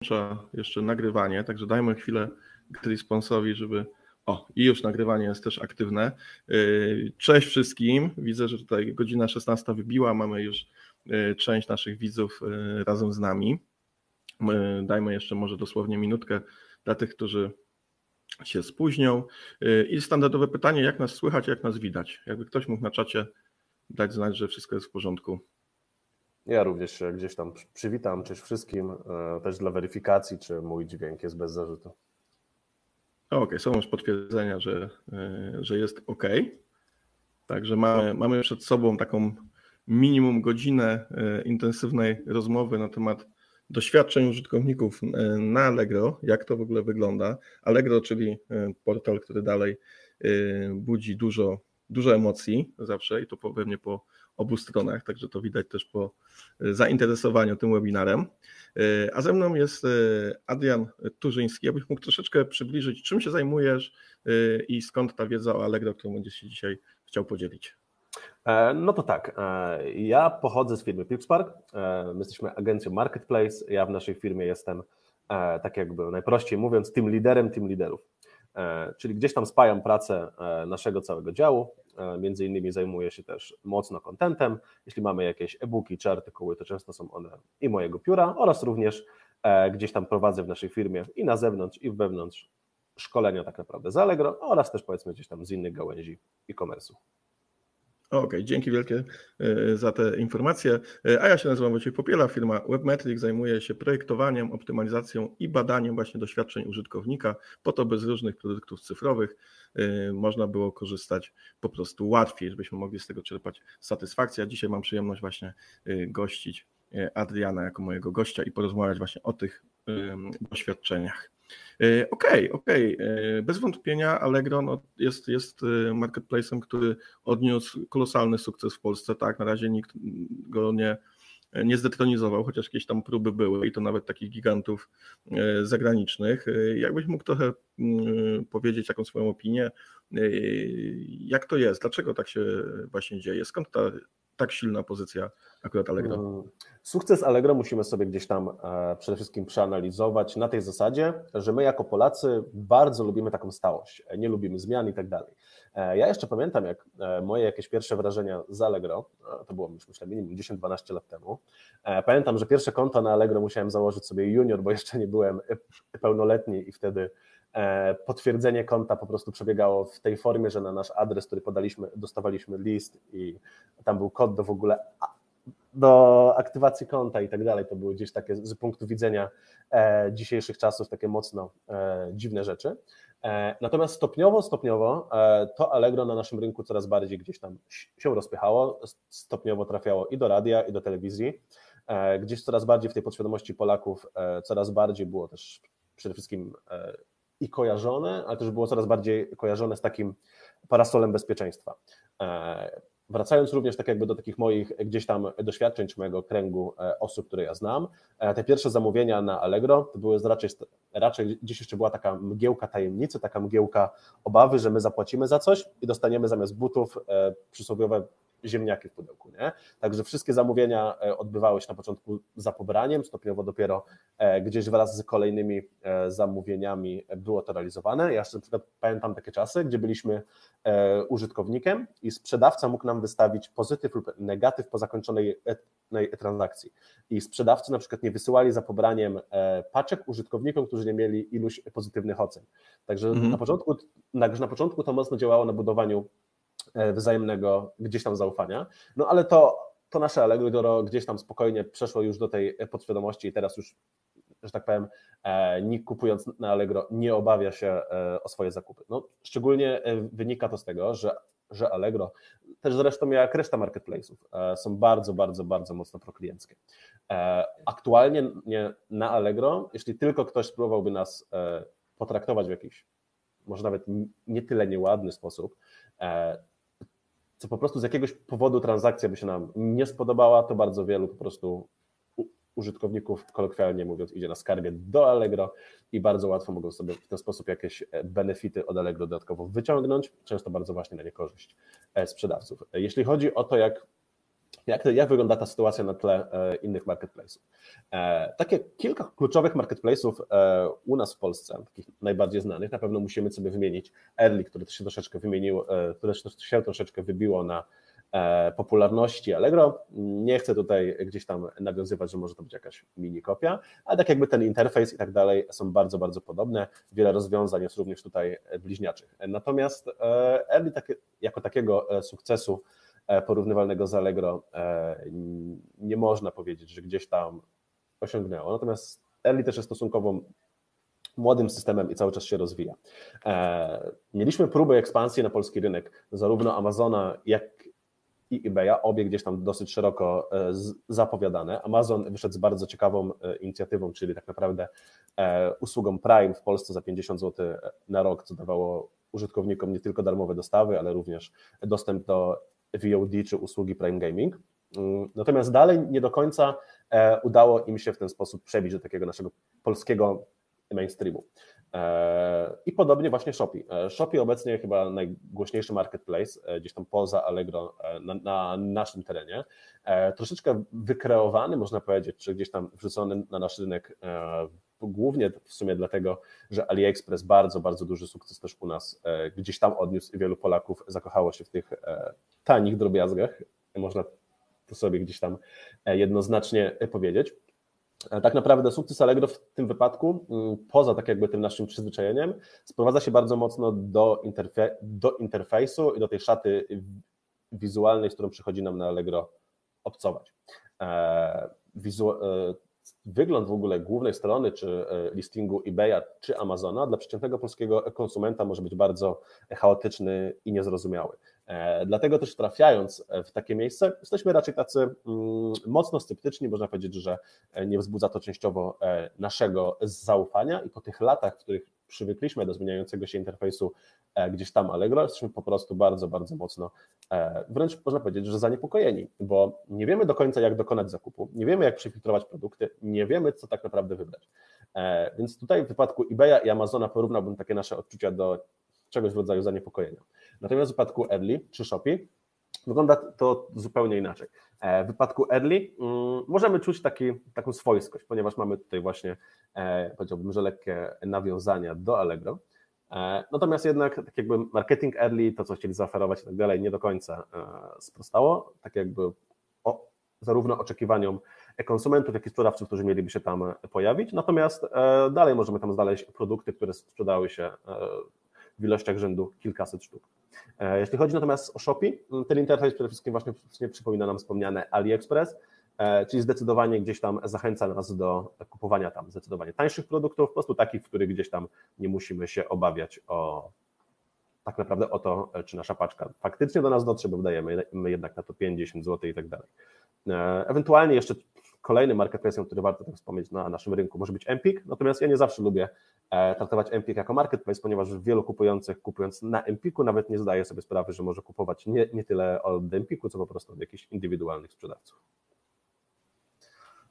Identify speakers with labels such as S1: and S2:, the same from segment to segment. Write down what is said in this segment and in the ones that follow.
S1: włącza jeszcze nagrywanie, także dajmy chwilę responsowi, żeby. O, i już nagrywanie jest też aktywne. Yy, cześć wszystkim. Widzę, że tutaj godzina 16 wybiła. Mamy już yy, część naszych widzów yy, razem z nami. Dajmy jeszcze może dosłownie minutkę dla tych, którzy się spóźnią. I standardowe pytanie, jak nas słychać, jak nas widać? Jakby ktoś mógł na czacie dać znać, że wszystko jest w porządku.
S2: Ja również się gdzieś tam przywitam, cześć wszystkim, e, też dla weryfikacji, czy mój dźwięk jest bez zarzutu.
S1: Okej, okay, są już potwierdzenia, że, e, że jest ok. Także mamy, mamy przed sobą taką minimum godzinę e, intensywnej rozmowy na temat doświadczeń użytkowników na Allegro, jak to w ogóle wygląda. Allegro, czyli portal, który dalej budzi dużo, dużo emocji zawsze i to pewnie po obu stronach, także to widać też po e, zainteresowaniu tym webinarem. E, a ze mną jest e, Adrian Turzyński. Abyś mógł troszeczkę przybliżyć, czym się zajmujesz i skąd ta wiedza o Allegro, którą będziesz się dzisiaj chciał podzielić.
S2: No to tak, ja pochodzę z firmy Pipspark, my jesteśmy agencją Marketplace, ja w naszej firmie jestem, tak jakby najprościej mówiąc, tym liderem, tym liderów. Czyli gdzieś tam spajam pracę naszego całego działu. E, między innymi zajmuję się też mocno contentem. Jeśli mamy jakieś e-booki czy artykuły, to często są one i mojego pióra oraz również gdzieś tam prowadzę w naszej firmie i na zewnątrz, i wewnątrz szkolenia tak naprawdę z Allegro oraz też powiedzmy gdzieś tam z innych gałęzi e-commerce'u.
S1: Okej, okay, dzięki wielkie e, za te informacje. E, a ja się nazywam Wojciech Popiela, firma Webmetric zajmuje się projektowaniem, optymalizacją i badaniem właśnie doświadczeń użytkownika, po to bez różnych produktów cyfrowych e, można było korzystać po prostu łatwiej, żebyśmy mogli z tego czerpać satysfakcję. A dzisiaj mam przyjemność właśnie gościć Adriana jako mojego gościa i porozmawiać właśnie o tych doświadczeniach. E, okej, okay, okej. Okay. E, bez wątpienia Allegro no, jest, jest e, marketplace'em, który odniósł kolosalny sukces w Polsce. Tak, na razie nikt go nie, nie zdetronizował, chociaż jakieś tam próby były i to nawet takich gigantów zagranicznych. Jakbyś mógł trochę mm, powiedzieć taką swoją opinię, jak to jest, dlaczego tak się właśnie dzieje, skąd ta tak silna pozycja akurat Allegro?
S2: Sukces Allegro musimy sobie gdzieś tam e, przede wszystkim przeanalizować na tej zasadzie, że my jako Polacy bardzo lubimy taką stałość, nie lubimy zmian i tak dalej. E, ja jeszcze pamiętam, jak e, moje jakieś pierwsze wrażenia z Allegro, to było już myślę minimum 10-12 lat temu. Pamiętam, że pierwsze konto na Allegro musiałem założyć sobie junior, bo jeszcze nie byłem pełnoletni i wtedy E, potwierdzenie konta po prostu przebiegało w tej formie, że na nasz adres, który podaliśmy, dostawaliśmy list i tam był kod do w ogóle do aktywacji konta i tak dalej. To były gdzieś takie z punktu widzenia e, dzisiejszych czasów takie mocno e, dziwne rzeczy. Natomiast stopniowo, stopniowo to Allegro na naszym rynku coraz bardziej gdzieś tam się rozpychało, stopniowo trafiało i do radia, i do telewizji. Gdzieś coraz bardziej w tej podświadomości Polaków, coraz bardziej było też przede wszystkim i kojarzone, ale też było coraz bardziej kojarzone z takim parasolem bezpieczeństwa. E, wracając również tak jakby do takich moich gdzieś tam doświadczeń, czy mojego kręgu e, osób, które ja znam, e, te pierwsze zamówienia na Allegro to były raczej, raczej gdzieś jeszcze była taka mgiełka tajemnicy, taka mgiełka obawy, że my zapłacimy za coś i dostaniemy zamiast butów przysłowiowe ziemniaki w pudełku. Nie? Także wszystkie zamówienia e, odbywały się na początku za pobraniem, stopniowo dopiero e, gdzieś wraz z kolejnymi e, zamówieniami było to realizowane. Ja jeszcze na przykład pamiętam takie czasy, gdzie byliśmy użytkownikiem i sprzedawca mógł nam wystawić pozytyw lub negatyw po zakończonej transakcji. I sprzedawcy na przykład nie wysyłali za pobraniem paczek użytkownikom, którzy nie mieli iluś pozytywnych ocen. Także mhm. na, początku, na, na początku to mocno działało na budowaniu wzajemnego gdzieś tam zaufania. No ale to, to nasze Allegro gdzieś tam spokojnie przeszło już do tej podświadomości i teraz już, że tak powiem, e, nikt kupując na Allegro nie obawia się e, o swoje zakupy. No, szczególnie wynika to z tego, że, że Allegro, też zresztą jak reszta marketplace'ów, są bardzo, bardzo, bardzo mocno proklienckie. Aktualnie na Allegro, jeśli tylko ktoś spróbowałby nas potraktować w jakiś może nawet nie tyle nieładny sposób, co po prostu z jakiegoś powodu transakcja by się nam nie spodobała, to bardzo wielu po prostu użytkowników, kolokwialnie mówiąc, idzie na skargę do Allegro i bardzo łatwo mogą sobie w ten sposób jakieś e, benefity od Allegro dodatkowo wyciągnąć, często bardzo właśnie na niekorzyść e, sprzedawców. Jeśli chodzi o to, jak Jak, jak wygląda ta sytuacja na tle innych marketplace'ów? Takie kilka kluczowych marketplace'ów u nas w Polsce, takich najbardziej znanych, na pewno musimy sobie wymienić Early, które się troszeczkę wymieniło, które się troszeczkę wybiło na E, popularności Allegro. Nie chcę tutaj gdzieś tam nawiązywać, że może to być jakaś mini kopia, ale tak jakby ten interfejs i tak dalej są bardzo, bardzo podobne. Wiele rozwiązań jest również tutaj bliźniaczych. Natomiast e, Early jako takiego e, sukcesu porównywalnego z Allegro nie można powiedzieć, że gdzieś tam osiągnęło. Natomiast Early też jest stosunkowo młodym systemem i cały czas się rozwija. Mieliśmy próby ekspansji na polski rynek, zarówno Amazona, jak i eBaya, obie gdzieś tam dosyć szeroko e, zapowiadane. Amazon wyszedł z bardzo ciekawą e, inicjatywą, czyli tak naprawdę e, usługą Prime w Polsce za 50 zł na rok, co dawało użytkownikom nie tylko darmowe dostawy, ale również dostęp do VOD czy usługi Prime Gaming. Mm, natomiast dalej nie do końca udało im się w ten sposób przebić do takiego naszego polskiego mainstreamu. I podobnie właśnie Shopee. Shopee obecnie chyba najgłośniejszy marketplace e, gdzieś tam poza Allegro e, na, na, naszym terenie. E, troszeczkę wykreowany, można powiedzieć, czy gdzieś tam wrzucony na nasz rynek głównie w sumie dlatego, że AliExpress bardzo, bardzo duży sukces też u nas gdzieś tam odniósł i wielu Polaków zakochało się w tych tanich drobiazgach. Można to sobie gdzieś tam jednoznacznie powiedzieć. E, tak naprawdę sukces Allegro w tym wypadku, mm, poza tak jakby tym naszym przyzwyczajeniem, sprowadza się bardzo mocno do, interfe do interfejsu i do tej szaty wizualnej, z którą przychodzi nam na Allegro obcować. E, wizu e, wygląd w ogóle głównej strony, czy listingu eBaya, czy Amazona dla przeciętnego polskiego konsumenta może być bardzo chaotyczny i niezrozumiały. E, dlatego też trafiając w takie miejsce, jesteśmy raczej tacy mm, mocno sceptyczni, można powiedzieć, że nie wzbudza to częściowo e, naszego zaufania i po tych latach, w których przywykliśmy do zmieniającego się interfejsu e, gdzieś tam Allegro, jesteśmy po prostu bardzo, bardzo mocno wręcz można powiedzieć, że zaniepokojeni, bo nie wiemy do końca, jak dokonać zakupu, nie wiemy, jak przefiltrować produkty, nie wiemy, co tak naprawdę wybrać. Więc tutaj w wypadku eBaya i Amazona porównałbym takie nasze odczucia do czegoś w rodzaju zaniepokojenia. Natomiast w wypadku Early czy Shopee wygląda to zupełnie inaczej. E, w wypadku Early mm, możemy czuć taki, taką swojskość, ponieważ mamy tutaj właśnie, e, powiedziałbym, że lekkie nawiązania do Allegro. E, natomiast jednak tak jakby marketing early, to co chcieli zaoferować i tak dalej, nie do końca sprostało, tak jakby o, zarówno oczekiwaniom konsumentów, jak i sprzedawców, którzy mieliby się tam pojawić. Natomiast dalej możemy tam znaleźć produkty, które sprzedały się w ilościach rzędu kilkaset sztuk. E, jeśli chodzi natomiast o Shopee, ten interfejs przede wszystkim właśnie przypomina nam wspomniane AliExpress, e, czyli zdecydowanie gdzieś tam zachęca nas do kupowania tam zdecydowanie tańszych produktów, po prostu takich, w których gdzieś tam nie musimy się obawiać o tak naprawdę o to, czy nasza paczka faktycznie do nas dotrze, bo wydajemy jednak na to 50 zł i tak dalej. E, ewentualnie jeszcze kolejnym marketplace'em, który warto wspomnieć na naszym rynku może być Empik, natomiast ja nie zawsze lubię e, traktować Empik jako marketplace, ponieważ wielu kupujących kupując na Empiku nawet nie zdaje sobie sprawy, że może kupować nie, nie tyle od Empiku, co po prostu od jakichś indywidualnych sprzedawców.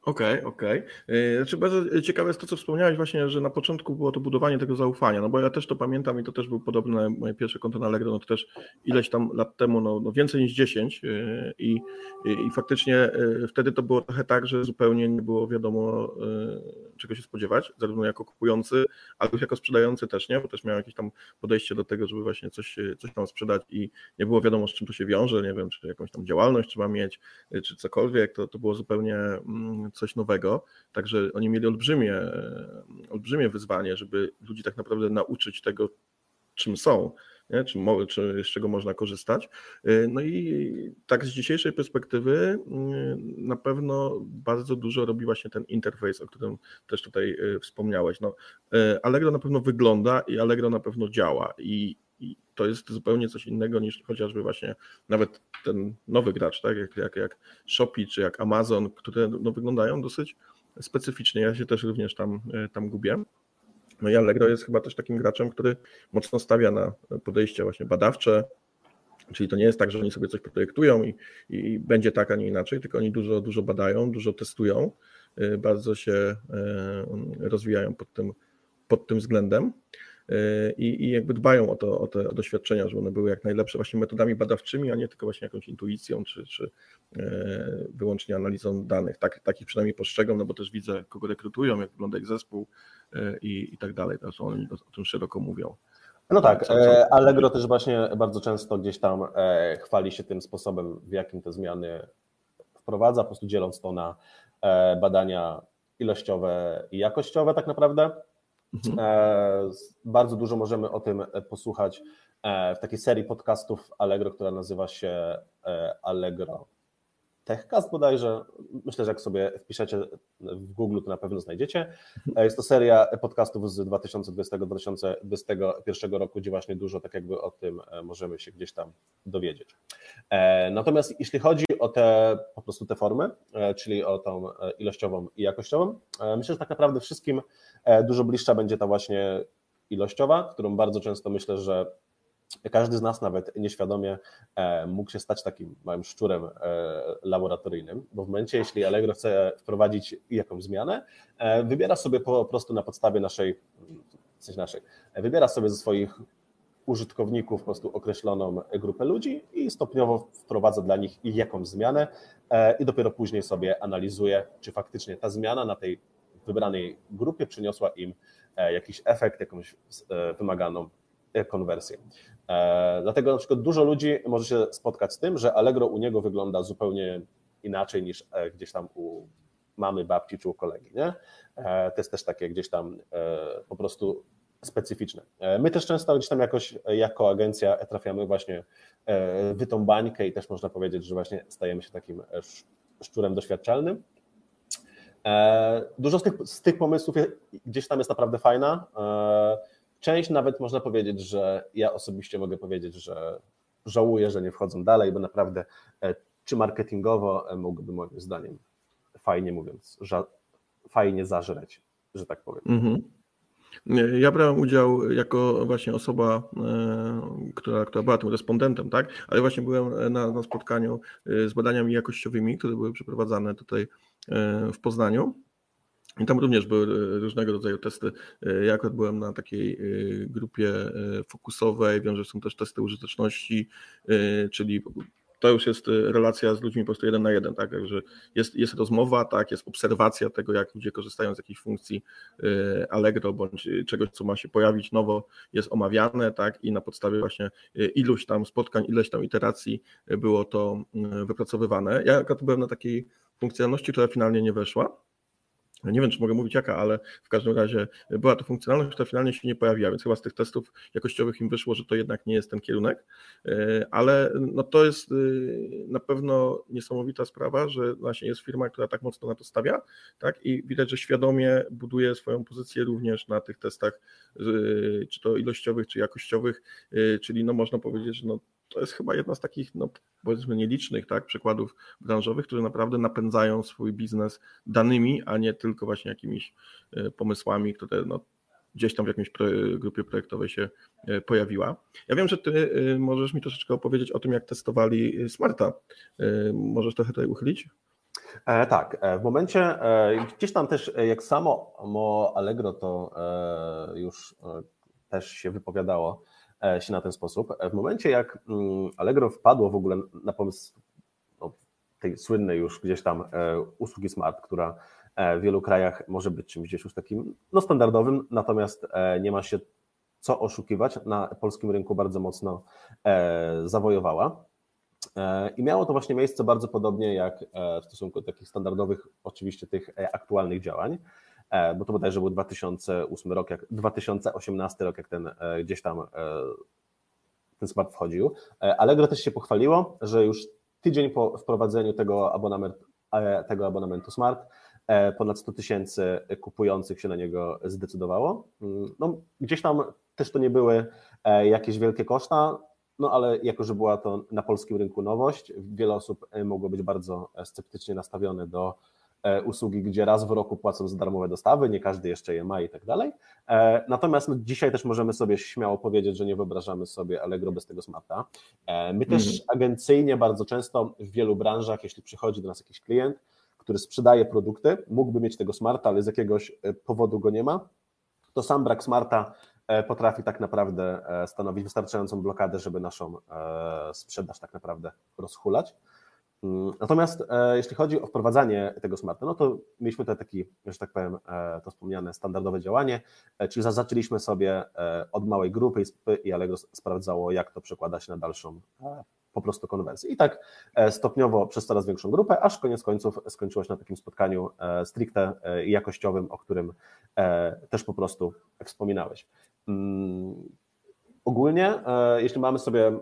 S1: Okej, okay, okej. Okay. Znaczy bardzo ciekawe jest to, co wspomniałeś właśnie, że na początku było to budowanie tego zaufania, no bo ja też to pamiętam i to też był podobne moje pierwsze konto na Allegro, no to też ileś tam lat temu, no, no więcej niż 10 y, i, i, i, faktycznie wtedy to było trochę tak, że zupełnie nie było wiadomo czego się spodziewać, zarówno jako kupujący, ale już jako sprzedający też, nie, bo też miałem jakieś tam podejście do tego, żeby właśnie coś, coś tam sprzedać i nie było wiadomo z czym to się wiąże, nie wiem, czy jakąś tam działalność trzeba mieć, czy cokolwiek, to, to było zupełnie mm, coś nowego, także oni mieli olbrzymie, olbrzymie wyzwanie, żeby ludzi tak naprawdę nauczyć tego, czym są, nie? Czy, czy z czego można korzystać. No i tak z dzisiejszej perspektywy mm, na pewno bardzo dużo robi właśnie ten interfejs, o którym też tutaj y, wspomniałeś. No, Allegro na pewno wygląda i Allegro na pewno działa i i to jest zupełnie coś innego niż chociażby właśnie nawet ten nowy gracz, tak, jak, jak, jak Shopee czy jak Amazon, które no, wyglądają dosyć specyficznie. Ja się też również tam, e, tam gubię. No i Allegro jest chyba też takim graczem, który mocno stawia na podejście właśnie badawcze, czyli to nie jest tak, że oni sobie coś projektują i, i będzie tak, a nie inaczej, tylko oni dużo, dużo badają, dużo testują, e, bardzo się e, rozwijają pod tym, pod tym względem. I, i jakby dbają o, to, o te doświadczenia, żeby one były jak najlepsze właśnie metodami badawczymi, a nie tylko właśnie jakąś intuicją czy, czy wyłącznie analizą danych. Tak, takich przynajmniej postrzegam, no bo też widzę, kogo rekrutują, jak wygląda ich zespół i, i tak dalej. To oni o, tym szeroko mówią.
S2: No tak, Allegro też właśnie bardzo często gdzieś tam chwali się tym sposobem, w jakim te zmiany wprowadza, po prostu dzieląc to na e, badania ilościowe i jakościowe tak naprawdę. Mhm. E, bardzo dużo możemy o tym posłuchać e, w takiej serii podcastów Allegro, która nazywa się Allegro TechCast bodajże. Myślę, że jak sobie wpiszecie w Google, to na pewno znajdziecie. Jest to seria podcastów z 2020-2021 roku, gdzie właśnie dużo tak jakby o tym e, możemy się gdzieś tam dowiedzieć. E, natomiast jeśli chodzi o te po prostu te formy, e, czyli o tą ilościową i jakościową, myślę, że tak naprawdę wszystkim dużo bliższa będzie ta właśnie ilościowa, którą bardzo często myślę, że każdy z nas nawet nieświadomie e, mógł się stać takim małym szczurem e, laboratoryjnym, bo w momencie, jeśli Allegro chce wprowadzić jakąś zmianę, e, wybiera sobie po prostu na podstawie naszej, coś naszej, wybiera sobie ze swoich użytkowników po prostu określoną grupę ludzi i stopniowo wprowadza dla nich jakąś zmianę i dopiero później sobie analizuje, czy faktycznie ta zmiana na tej wybranej grupie przyniosła im jakiś efekt, jakąś wymaganą konwersję. E, dlatego na przykład dużo ludzi może się spotkać z tym, że Allegro u niego wygląda zupełnie inaczej niż e, gdzieś tam u mamy, babci czy u kolegi. Nie? E, to jest też takie gdzieś tam po prostu specyficzne. My też często gdzieś tam jakoś jako agencja trafiamy właśnie w tą bańkę i też można powiedzieć, że właśnie stajemy się takim szczurem doświadczalnym. Dużo z tych, z tych pomysłów gdzieś tam jest naprawdę fajna. Część nawet można powiedzieć, że ja osobiście mogę powiedzieć, że żałuję, że nie wchodzą dalej, bo naprawdę e, czy marketingowo e, mogłyby moim zdaniem, fajnie mówiąc, fajnie zażreć, że tak powiem. Mhm.
S1: Ja brałem udział jako właśnie osoba, e, która, która była tym respondentem, tak? Ale właśnie byłem na, na spotkaniu z badaniami jakościowymi, które były przeprowadzane tutaj w Poznaniu. I tam również były e, różnego rodzaju testy. E, ja akurat byłem na takiej e, grupie fokusowej, wiem, że są też testy użyteczności, czyli to już jest relacja z ludźmi po prostu jeden na jeden, tak, także jest, jest rozmowa, tak, jest obserwacja tego, jak ludzie korzystają z jakiejś funkcji Allegro bądź czegoś, co ma się pojawić nowo, jest omawiane, tak, i na podstawie właśnie iluś tam spotkań, ileś tam iteracji było to wypracowywane. Ja akurat byłem na takiej funkcjonalności, która finalnie nie weszła, nie wiem, czy mogę mówić jaka, ale w każdym razie była to funkcjonalność, która finalnie się nie pojawiła, więc chyba z tych testów jakościowych im wyszło, że to jednak nie jest ten kierunek, e, ale no to jest e, na pewno niesamowita sprawa, że właśnie jest firma, która tak mocno na to stawia, tak, i widać, że świadomie buduje swoją pozycję również na tych testach, e, czy to ilościowych, czy jakościowych, czyli no można powiedzieć, że no to jest chyba jedna z takich, no, powiedzmy, nielicznych tak, przykładów branżowych, które naprawdę napędzają swój biznes danymi, a nie tylko właśnie jakimiś e, pomysłami, które no, gdzieś tam w jakimś grupie projektowej się e, pojawiła. Ja wiem, że ty e, możesz mi troszeczkę opowiedzieć o tym, jak testowali Smarta. Możesz trochę tutaj uchylić?
S2: E, tak, w momencie, e, gdzieś tam też jak samo Allegro to e, już też się wypowiadało, się na ten sposób. E, w momencie, jak mm, Allegro wpadło w ogóle na pomysł no, tej słynnej już gdzieś tam e, usługi smart, która w wielu krajach może być czymś gdzieś już takim no, standardowym, natomiast nie ma się co oszukiwać, na polskim rynku bardzo mocno zawojowała. I miało to właśnie miejsce bardzo podobnie jak w stosunku do takich standardowych, oczywiście tych aktualnych działań. E, bo to bodajże był 2008 rok, jak 2018 rok, jak ten e, gdzieś tam e, ten smart wchodził. Allegro też się pochwaliło, że już tydzień po wprowadzeniu tego abonamentu, tego abonamentu smart ponad 100 tysięcy kupujących się na niego zdecydowało. Mm, no, gdzieś tam też to nie były jakieś wielkie koszta, no ale jako, że była to na polskim rynku nowość, wiele osób mogło być bardzo sceptycznie nastawione do usługi, gdzie raz w roku płacą za darmowe dostawy, nie każdy jeszcze je ma i tak dalej. E, natomiast no, dzisiaj też możemy sobie śmiało powiedzieć, że nie wyobrażamy sobie Allegro bez tego smarta. E, my też mhm. agencyjnie bardzo często w wielu branżach, jeśli przychodzi do nas jakiś klient, który sprzedaje produkty, mógłby mieć tego smarta, ale z jakiegoś powodu go nie ma, to sam brak smarta potrafi tak naprawdę stanowić wystarczającą blokadę, żeby naszą sprzedaż tak naprawdę rozhulać. Mm, natomiast e, jeśli chodzi o wprowadzanie tego smarta, no to mieliśmy tutaj taki, że tak powiem, e, to wspomniane standardowe działanie, e, czyli zaczęliśmy sobie od małej grupy i Allegro sprawdzało, jak to przekłada się na dalszą po prostu konwersję. I tak stopniowo przez coraz większą grupę, aż koniec końców skończyło się na takim spotkaniu stricte jakościowym, o którym też po prostu wspominałeś. Mm, ogólnie, jeśli mamy sobie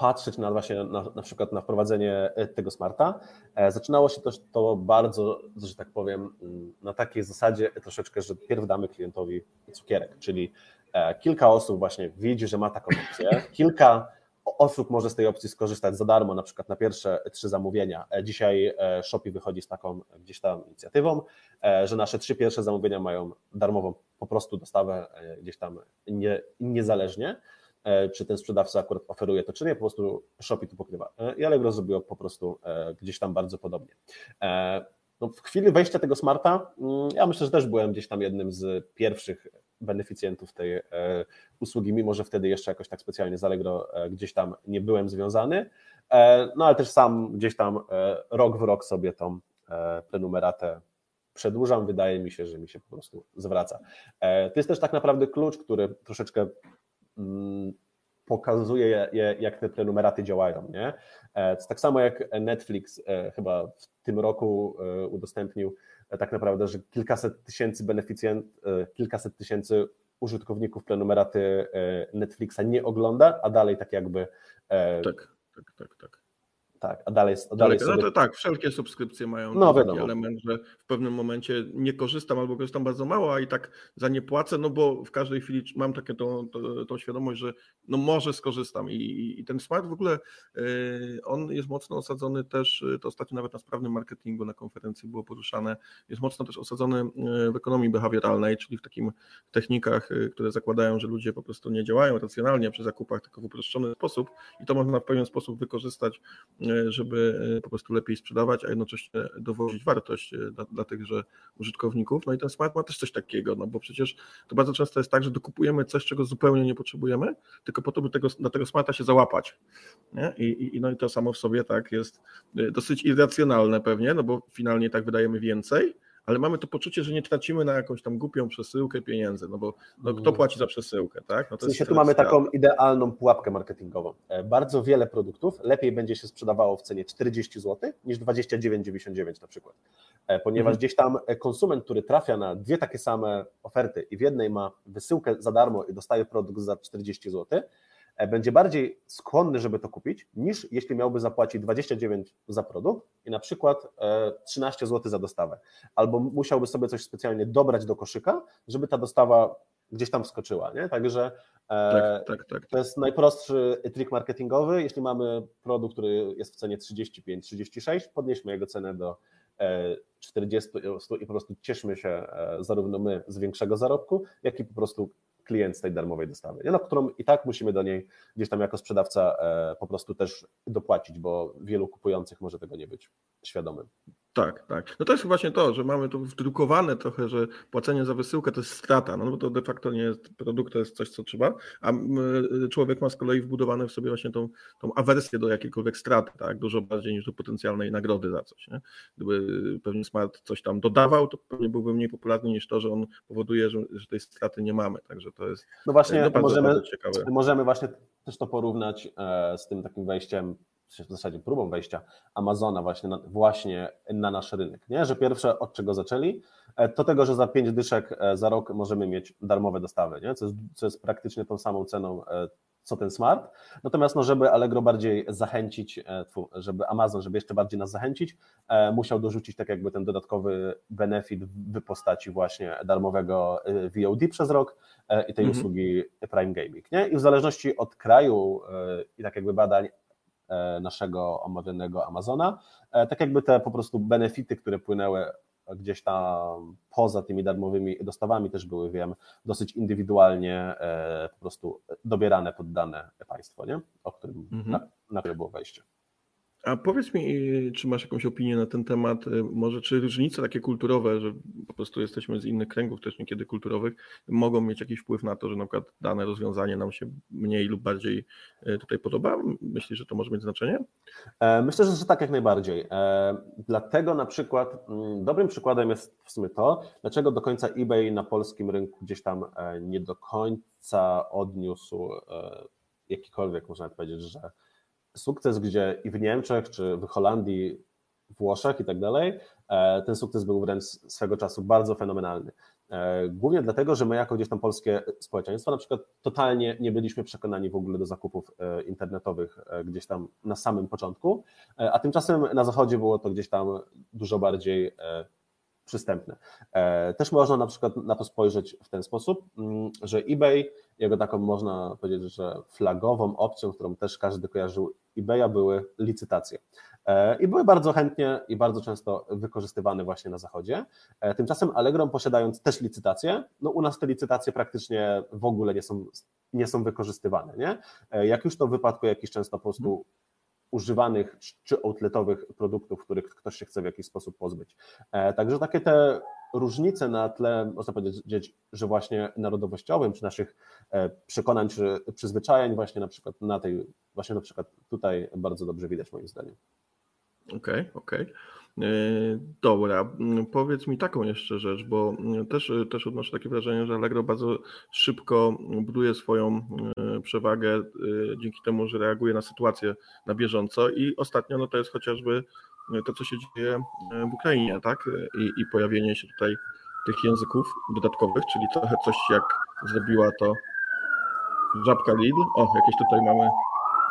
S2: patrzeć na właśnie na, na przykład na wprowadzenie e, tego smarta. E, zaczynało się też to bardzo, że tak powiem, mm, na takiej zasadzie troszeczkę, że pierw damy klientowi cukierek, czyli e, kilka osób właśnie widzi, że ma taką opcję, kilka osób może z tej opcji skorzystać za darmo, na przykład na pierwsze trzy zamówienia. Dzisiaj Shopee wychodzi z taką gdzieś tam inicjatywą, że nasze trzy pierwsze zamówienia mają darmową po prostu dostawę gdzieś tam nie, niezależnie. E, czy ten sprzedawca akurat oferuje to, czy nie, po prostu Shopee to pokrywa. E, I Allegro zrobiło po prostu e, gdzieś tam bardzo podobnie. No, w chwili wejścia tego smarta, mm, ja myślę, że też byłem gdzieś tam jednym z pierwszych beneficjentów tej usługi, mimo że wtedy jeszcze jakoś tak specjalnie z Allegro gdzieś tam nie byłem związany, no ale też sam gdzieś tam rok w rok sobie tą prenumeratę przedłużam, wydaje mi się, że mi się po prostu zwraca. To jest też tak naprawdę klucz, który troszeczkę pokazuje, jak te prenumeraty działają. Nie? E, tak samo jak Netflix e, chyba w tym roku e, udostępnił tak naprawdę, że kilkaset tysięcy beneficjent, kilkaset tysięcy użytkowników prenumeraty Netflixa nie ogląda, a dalej tak jakby.
S1: Tak, tak, tak, tak.
S2: Tak, a dalej, a dalej
S1: sobie... No to tak, wszelkie subskrypcje mają no, taki element, że w pewnym momencie nie korzystam albo korzystam bardzo mało, a i tak za nie płacę, no bo w każdej chwili mam takie tą, tą, tą świadomość, że no może skorzystam i, i ten smart w ogóle yy, on jest mocno osadzony też, to ostatnio nawet na sprawnym marketingu na konferencji było poruszane, jest mocno też osadzony yy, w ekonomii behawioralnej, czyli w takim technikach, które zakładają, że ludzie po prostu nie działają racjonalnie przy zakupach, tylko w uproszczony sposób i to można w pewien sposób wykorzystać żeby e, po prostu lepiej sprzedawać, a jednocześnie dowozić wartość e, dla, dla tychże użytkowników. No i ten smart ma też coś takiego, no bo przecież to bardzo często jest tak, że dokupujemy coś, czego zupełnie nie potrzebujemy, tylko po to, by tego, na tego smarta się załapać. Nie? I, i, no i to samo w sobie tak jest dosyć irracjonalne pewnie, no bo finalnie tak wydajemy więcej, ale mamy to poczucie, że nie tracimy na jakąś tam głupią przesyłkę pieniędzy, no bo no, kto mm. płaci za przesyłkę, tak? No
S2: to w sensie tu mamy taką idealną pułapkę marketingową. E, bardzo wiele produktów lepiej będzie się sprzedawało w cenie 40 zł niż 29,99 na przykład, e, ponieważ mhm. gdzieś tam e, konsument, który trafia na dwie takie same oferty i w jednej ma wysyłkę za darmo i dostaje produkt za 40 zł, będzie bardziej skłonny, żeby to kupić, niż jeśli miałby zapłacić 29 za produkt i na przykład 13 e, zł za dostawę. Albo musiałby sobie coś specjalnie dobrać do koszyka, żeby ta dostawa gdzieś tam wskoczyła. Nie? Także e, tak, tak, tak, to jest najprostszy trik marketingowy. Jeśli mamy produkt, który jest w cenie 35-36, podnieśmy jego cenę do 40 i po prostu cieszmy się zarówno my z większego zarobku, jak i po prostu klient z tej darmowej dostawy, nie? No, którą i tak musimy do niej gdzieś tam jako sprzedawca e, po prostu też dopłacić, bo wielu kupujących może tego nie być świadomym.
S1: Tak, tak. No to jest właśnie to, że mamy to wdrukowane trochę, że płacenie za wysyłkę to jest strata, no bo to de facto nie jest produkt, to jest coś, co trzeba, a człowiek ma z kolei wbudowane w sobie właśnie tą, tą awersję do jakiejkolwiek straty, tak, dużo bardziej niż do potencjalnej nagrody za coś, nie? Gdyby pewnie Smart coś tam dodawał, to pewnie byłby mniej popularny niż to, że on powoduje, że, że tej straty nie mamy, także to jest
S2: No właśnie, no bardzo, możemy, bardzo ciekawe. możemy właśnie też to porównać e, z tym takim wejściem w zasadzie próbą wejścia Amazona właśnie na, właśnie na nasz rynek, nie? że pierwsze od czego zaczęli, e, to tego, że za pięć dyszek e, za rok możemy mieć darmowe dostawy, nie? Co, jest, co jest praktycznie tą samą ceną e, co ten smart. Natomiast no, żeby Allegro bardziej zachęcić, żeby Amazon, żeby jeszcze bardziej nas zachęcić, musiał dorzucić tak jakby ten dodatkowy benefit w postaci właśnie darmowego VOD przez rok i tej mhm. usługi Prime Gaming. Nie? I w zależności od kraju i tak jakby badań naszego omawianego Amazona. E, tak jakby te po prostu benefity, które płynęły gdzieś tam poza tymi darmowymi dostawami też były, wiem, dosyć indywidualnie e, po prostu dobierane pod dane państwo, nie? o którym mhm. na, na które było wejście.
S1: A powiedz mi, czy masz jakąś opinię na ten temat, y, może czy różnice takie kulturowe, że po prostu jesteśmy z innych kręgów też niekiedy kulturowych, mogą mieć jakiś wpływ na to, że na przykład dane rozwiązanie nam się mniej lub bardziej y, tutaj podoba? Myślisz, że to może mieć znaczenie?
S2: E, myślę, że tak jak najbardziej. E, dlatego na przykład mm, dobrym przykładem jest w sumie to, dlaczego do końca eBay na polskim rynku gdzieś tam e, nie do końca odniósł jakikolwiek, można powiedzieć, że sukces, gdzie i w Niemczech, czy w Holandii, Włoszech i tak dalej, e, ten sukces był wręcz swego czasu bardzo fenomenalny. E, głównie dlatego, że my jako gdzieś tam polskie społeczeństwo na przykład totalnie nie byliśmy przekonani w ogóle do zakupów e, internetowych gdzieś tam na samym początku, a tymczasem na zachodzie było to gdzieś tam dużo bardziej przystępne. E, też można na przykład na to spojrzeć w ten sposób, mm, że eBay, jego taką można powiedzieć, że flagową opcją, którą też każdy kojarzył eBaya były licytacje. E, I były bardzo chętnie i bardzo często wykorzystywane właśnie na zachodzie. E, tymczasem Allegro posiadając też licytacje, no u nas te licytacje praktycznie w ogóle nie są, nie są wykorzystywane. Nie? Jak już to w wypadku jakiś często po prostu używanych czy outletowych produktów, których ktoś się chce w jakiś sposób pozbyć. E, także takie te różnice na tle, można powiedzieć, że właśnie narodowościowym, czy naszych e, przekonań, czy przyzwyczajeń właśnie na przykład na tej, właśnie na przykład tutaj bardzo dobrze widać moim zdaniem.
S1: Okej, okay, okej. Okay. E, dobra, powiedz mi taką jeszcze rzecz, bo też, też odnoszę takie wrażenie, że Allegro bardzo szybko buduje swoją e, przewagę e, dzięki temu, że reaguje na sytuację na bieżąco i ostatnio no to jest chociażby to, co się dzieje w Ukrainie, tak? I, i pojawienie się tutaj tych języków dodatkowych, czyli trochę coś jak zrobiła to żabka Lidl. O, jakieś tutaj mamy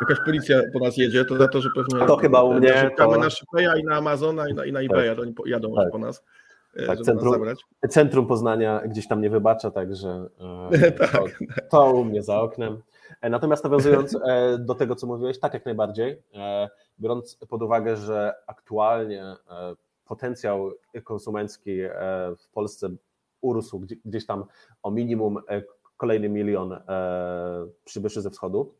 S1: jakaś policja po nas jedzie, to za to, że pewnie
S2: to chyba u mnie
S1: to... na Shipeya i na Amazona i na, i na eBaya, tak. to oni jadą tak. po nas.
S2: E, tak, centrum, centrum Poznania gdzieś tam nie wybacza, także e, tak, to, to u mnie za oknem. E, natomiast nawiązując do tego, co mówiłeś, tak jak najbardziej, biorąc pod uwagę, że aktualnie potencjał konsumencki w Polsce urósł gdzieś tam o minimum kolejny milion przybyszy ze wschodu,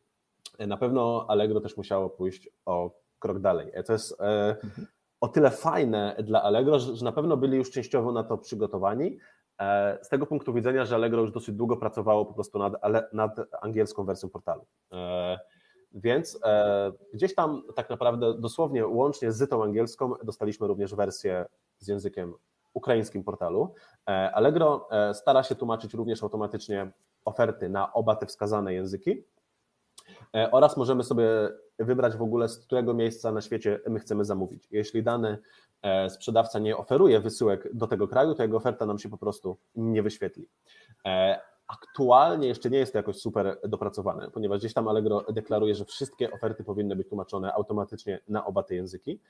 S2: na pewno Allegro też musiało pójść o krok dalej. To jest e, o tyle fajne dla Allegro, że na pewno byli już częściowo na to przygotowani. E, z tego punktu widzenia, że Allegro już dosyć długo pracowało po prostu nad, nad angielską wersją portalu. E, więc gdzieś tam tak naprawdę dosłownie łącznie z tą angielską dostaliśmy również wersję z językiem ukraińskim portalu. Allegro stara się tłumaczyć również automatycznie oferty na oba te wskazane języki, E, oraz możemy sobie wybrać w ogóle, z którego miejsca na świecie my chcemy zamówić. Jeśli dany e, sprzedawca nie oferuje wysyłek do tego kraju, to jego oferta nam się po prostu nie wyświetli. E, aktualnie jeszcze nie jest to jakoś super dopracowane, ponieważ gdzieś tam Allegro deklaruje, że wszystkie oferty powinny być tłumaczone automatycznie na oba te języki.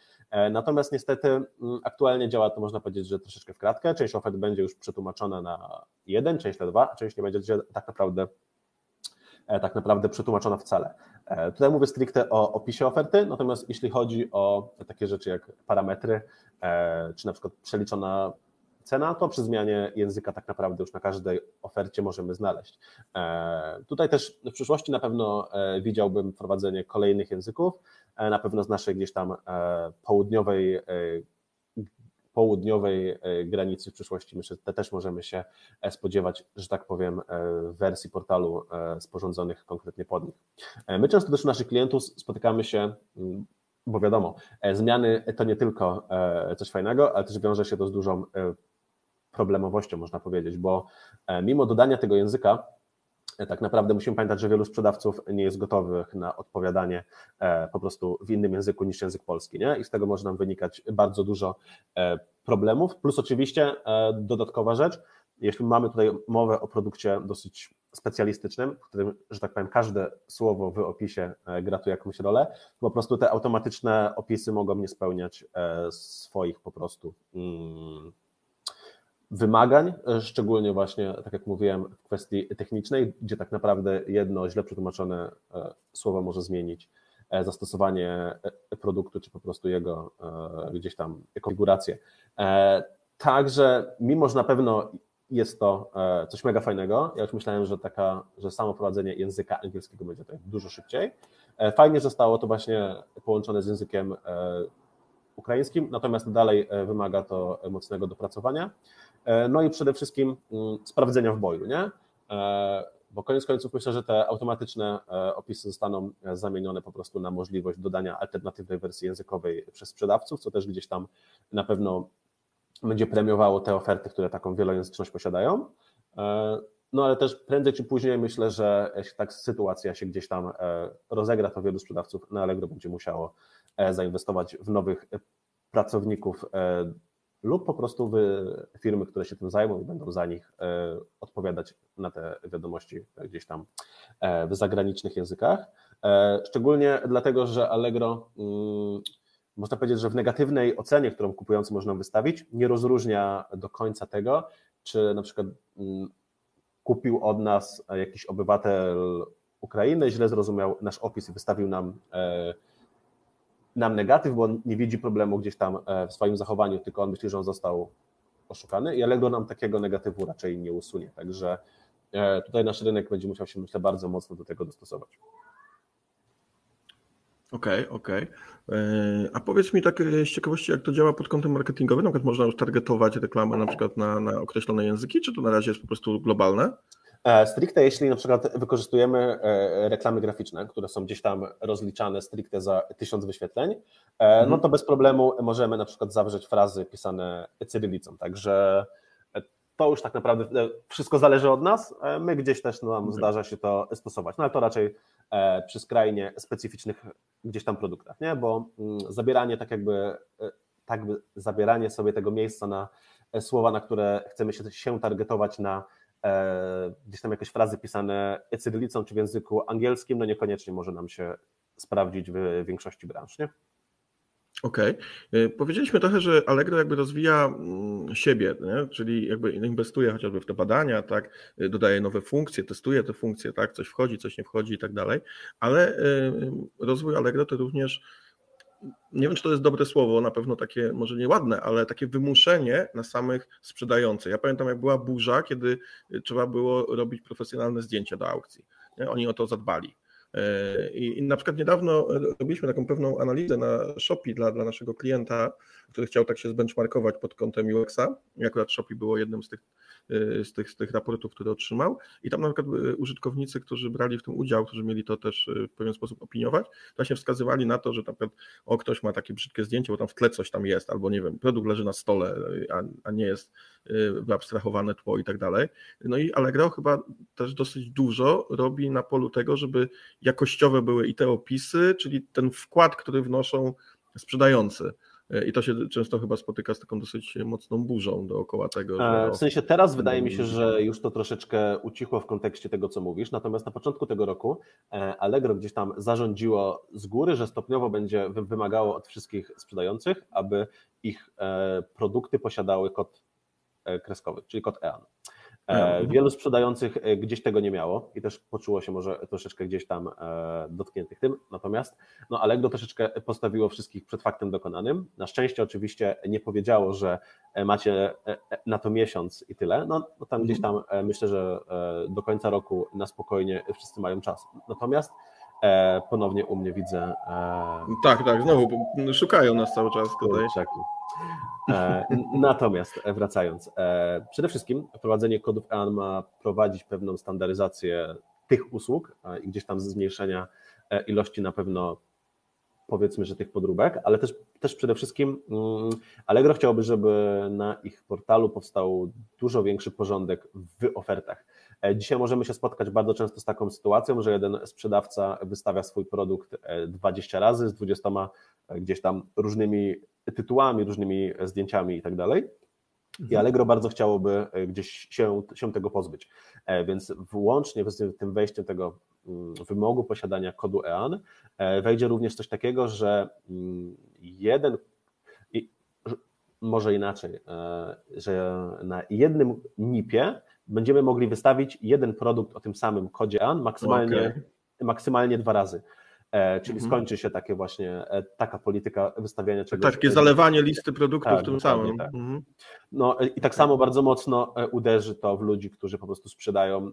S2: Natomiast niestety mm, aktualnie działa to, można powiedzieć, że troszeczkę w kratkę. Część ofert będzie już przetłumaczona na jeden, część na dwa, a część nie będzie tak naprawdę E, tak naprawdę przetłumaczona wcale. E, tutaj mówię stricte o opisie oferty, natomiast jeśli chodzi o takie rzeczy jak parametry, e, czy na przykład przeliczona cena, to przy zmianie języka tak naprawdę już na każdej ofercie możemy znaleźć. Tutaj też w przyszłości na pewno widziałbym wprowadzenie kolejnych języków, na pewno z naszej gdzieś tam południowej południowej e, granicy w przyszłości. Myślę, że też możemy się e, spodziewać, że tak powiem, e, wersji portalu sporządzonych konkretnie pod nich. My często też u naszych klientów spotykamy się, mm, bo wiadomo, zmiany to nie tylko coś fajnego, ale też wiąże się to z dużą problemowością, można powiedzieć, bo mimo dodania tego języka, tak naprawdę musimy pamiętać, że wielu sprzedawców nie jest gotowych na odpowiadanie e, po prostu w innym języku niż język polski, nie? I z tego może nam wynikać bardzo dużo e, problemów. Plus oczywiście e, dodatkowa rzecz, jeśli mamy tutaj mowę o produkcie dosyć specjalistycznym, w którym, że tak powiem, każde słowo w opisie gra tu jakąś rolę, po prostu te automatyczne opisy mogą nie spełniać swoich po prostu mm, wymagań, e, szczególnie właśnie, tak jak mówiłem, w kwestii technicznej, gdzie tak naprawdę jedno źle przetłumaczone e, słowo może zmienić e, zastosowanie produktu, czy po prostu jego gdzieś tam konfigurację. Także, mimo że na pewno jest to coś mega fajnego, ja już myślałem, że taka, że samo prowadzenie języka angielskiego będzie tutaj dużo szybciej, Fajnie zostało to właśnie połączone z językiem ukraińskim, natomiast dalej wymaga to mocnego dopracowania. No i przede wszystkim mm, sprawdzenia w boju, nie? bo koniec końców myślę, że te automatyczne e, opisy zostaną e, zamienione po prostu na możliwość dodania alternatywnej wersji językowej przez sprzedawców, co też gdzieś tam na pewno będzie premiowało te oferty, które taką wielojęzyczność posiadają. E, no ale też prędzej czy później myślę, że tak sytuacja się gdzieś tam rozegra, to wielu sprzedawców na Allegro będzie musiało zainwestować w nowych pracowników lub po prostu firmy, które się tym zajmą i będą za nich e, odpowiadać na te wiadomości gdzieś tam e, w zagranicznych językach. E, szczególnie dlatego, że Allegro, mm, można powiedzieć, że w negatywnej ocenie, którą kupujący można wystawić, nie rozróżnia do końca tego, czy na przykład mm, kupił od nas jakiś obywatel Ukrainy, źle zrozumiał nasz opis i wystawił nam nam negatyw, bo on nie widzi problemu gdzieś tam e, w swoim zachowaniu, tylko on myśli, że on został oszukany i Allegro nam takiego negatywu raczej nie usunie. Także e, tutaj nasz rynek będzie musiał się, myślę, bardzo mocno do tego dostosować.
S1: Okej, okay, okej. Okay. E, a powiedz mi tak z ciekawości, jak to działa pod kątem marketingowym? Na przykład można już targetować reklamę na przykład na, na określone języki, czy to na razie jest po prostu globalne?
S2: E, stricte jeśli na przykład wykorzystujemy e, reklamy graficzne, które są gdzieś tam rozliczane stricte za tysiąc wyświetleń, e, no mhm. to bez problemu możemy na przykład zawrzeć frazy pisane cyrylicą, także to już tak naprawdę wszystko zależy od nas, my gdzieś też nam okay. zdarza się to stosować, no ale to raczej przy skrajnie specyficznych gdzieś tam produktach, nie? bo mm, zabieranie tak jakby, tak by zabieranie sobie tego miejsca na słowa, na które chcemy się, targetować na gdzieś tam jakieś frazy pisane cyrylicą czy w języku angielskim, no niekoniecznie może nam się sprawdzić w większości branż, nie?
S1: Okej. Okay. E, powiedzieliśmy trochę, że Allegro jakby rozwija mm, siebie, nie? czyli jakby inwestuje chociażby w te badania, tak, e, dodaje nowe funkcje, testuje te funkcje, tak, coś wchodzi, coś nie wchodzi i tak dalej, ale rozwój Allegro to również nie wiem, czy to jest dobre słowo, na pewno takie, może nieładne, ale takie wymuszenie na samych sprzedających. Ja pamiętam, jak była burza, kiedy trzeba było robić profesjonalne zdjęcia do aukcji. Nie? Oni o to zadbali. E, I, na przykład niedawno robiliśmy taką pewną analizę na Shopee dla, dla naszego klienta, który chciał tak się zbenchmarkować pod kątem UX-a. Akurat Shopee było jednym z tych Y, z tych, z tych raportów, które otrzymał. I tam na przykład y, użytkownicy, którzy brali w tym udział, którzy mieli to też y, w pewien sposób opiniować, właśnie wskazywali na to, że na przykład o ktoś ma takie brzydkie zdjęcie, bo tam w tle coś tam jest, albo nie wiem, produkt leży na stole, a, a nie jest wyabstrahowane tło i tak dalej. No i Allegro chyba też dosyć dużo robi na polu tego, żeby jakościowe były i te opisy, czyli ten wkład, który wnoszą sprzedający. E, I to się często chyba spotyka z taką dosyć mocną burzą dookoła tego.
S2: E, w sensie teraz wydaje mi się, że już to troszeczkę ucichło w kontekście tego, co mówisz. Natomiast na początku tego roku e, Allegro gdzieś tam zarządziło z góry, że stopniowo będzie wymagało od wszystkich sprzedających, aby ich produkty posiadały kod kreskowy, czyli kod EAN. E, wielu sprzedających e, gdzieś tego nie miało i też poczuło się może troszeczkę gdzieś tam e, dotkniętych tym. Natomiast no Allegro troszeczkę postawiło wszystkich przed faktem dokonanym. Na szczęście oczywiście nie powiedziało, że macie na to miesiąc i tyle. No, no tam gdzieś tam myślę, że do końca roku na spokojnie wszyscy mają czas. Natomiast ponownie u mnie widzę.
S1: Tak, tak, znowu szukają nas cały czas tutaj.
S2: E, natomiast e, wracając, e, przede wszystkim wprowadzenie kodów EAN ma prowadzić pewną standaryzację tych usług i gdzieś tam zmniejszenia ilości na pewno powiedzmy, że tych podróbek, ale też, też przede wszystkim mm, Allegro chciałoby, żeby na ich portalu powstał dużo większy porządek w ofertach. Dzisiaj możemy się spotkać bardzo często z taką sytuacją, że jeden sprzedawca wystawia swój produkt 20 razy z 20 gdzieś tam różnymi tytułami, różnymi zdjęciami i tak dalej. I mhm. Allegro bardzo chciałoby e, gdzieś się, się tego pozbyć. E, więc włącznie z tym wejściem tego wymogu posiadania kodu EAN e, wejdzie również coś takiego, że mm, jeden, może inaczej, że na jednym NIP-ie będziemy mogli wystawić jeden produkt o tym samym kodzie EAN maksymalnie, okay. maksymalnie dwa razy. E, czyli mhm. skończy się takie właśnie e, taka polityka wystawiania czegoś.
S1: Takie zalewanie listy produktów tak, tym samym. Tak.
S2: Mhm. No i tak samo bardzo mocno e, uderzy to w ludzi, którzy po prostu sprzedają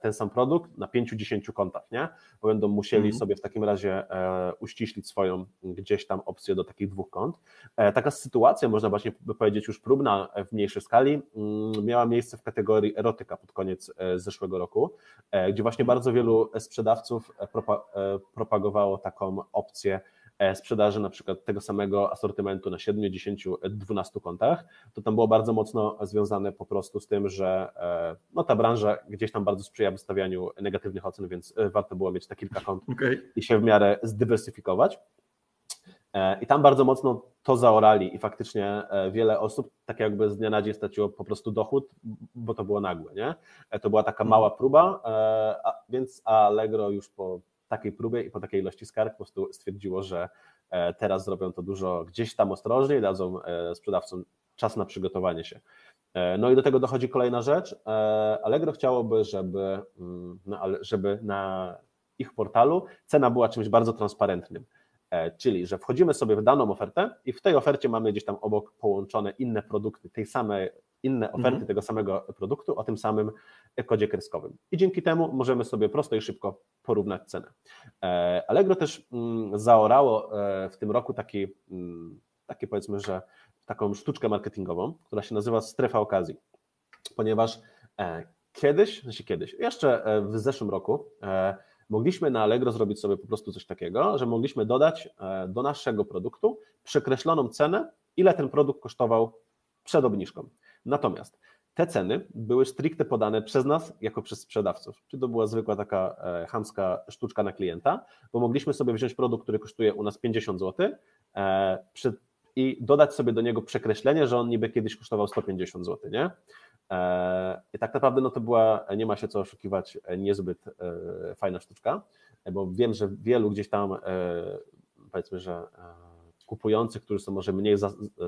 S2: ten sam produkt na 5-10 kontach, nie? Bo będą musieli mhm. sobie w takim razie e, uściślić swoją gdzieś tam opcję do takich dwóch kont. E, taka sytuacja, można właśnie powiedzieć już próbna w mniejszej skali, mm, miała miejsce w kategorii erotyka pod koniec zeszłego roku, gdzie właśnie bardzo wielu sprzedawców propagowało taką opcję E, sprzedaży na przykład tego samego asortymentu na 7, 10, 12 kontach, to tam było bardzo mocno związane po prostu z tym, że e, no, ta branża gdzieś tam bardzo sprzyja wystawianiu negatywnych ocen, więc e, warto było mieć te kilka kont okay. i się w miarę zdywersyfikować. I tam bardzo mocno to zaorali i faktycznie wiele osób tak jakby z dnia na dzień straciło po prostu dochód, bo to było nagłe, nie? To była taka mała próba, więc Allegro już po takiej próbie i po takiej ilości skarg po prostu stwierdziło, że e, teraz zrobią to dużo gdzieś tam ostrożniej, dadzą e, sprzedawcom czas na przygotowanie się. E, no i do tego dochodzi kolejna rzecz. Allegro chciałoby, żeby, mm, no, żeby na ich portalu cena była czymś bardzo transparentnym. Czyli, że wchodzimy sobie w daną ofertę i w tej ofercie mamy gdzieś tam obok połączone inne produkty tej samej inne oferty mhm. tego samego produktu o tym samym kodzie kreskowym. I dzięki temu możemy sobie prosto i szybko porównać cenę. E, Allegro też mm, zaorało e, w tym roku taki, mm, takie powiedzmy, że taką sztuczkę marketingową, która się nazywa strefa okazji, ponieważ e, kiedyś, znaczy kiedyś, jeszcze w zeszłym roku mogliśmy na Allegro zrobić sobie po prostu coś takiego, że mogliśmy dodać do naszego produktu przekreśloną cenę, ile ten produkt kosztował przed obniżką. Natomiast te ceny były stricte podane przez nas jako przez sprzedawców. Czy to była zwykła taka e, chamska sztuczka na klienta, bo mogliśmy sobie wziąć produkt, który kosztuje u nas 50 zł e, i dodać sobie do niego przekreślenie, że on niby kiedyś kosztował 150 zł, nie? E, I tak naprawdę no to była, nie ma się co oszukiwać, niezbyt fajna sztuczka, bo wiem, że wielu gdzieś tam powiedzmy, że kupujących, którzy są może mniej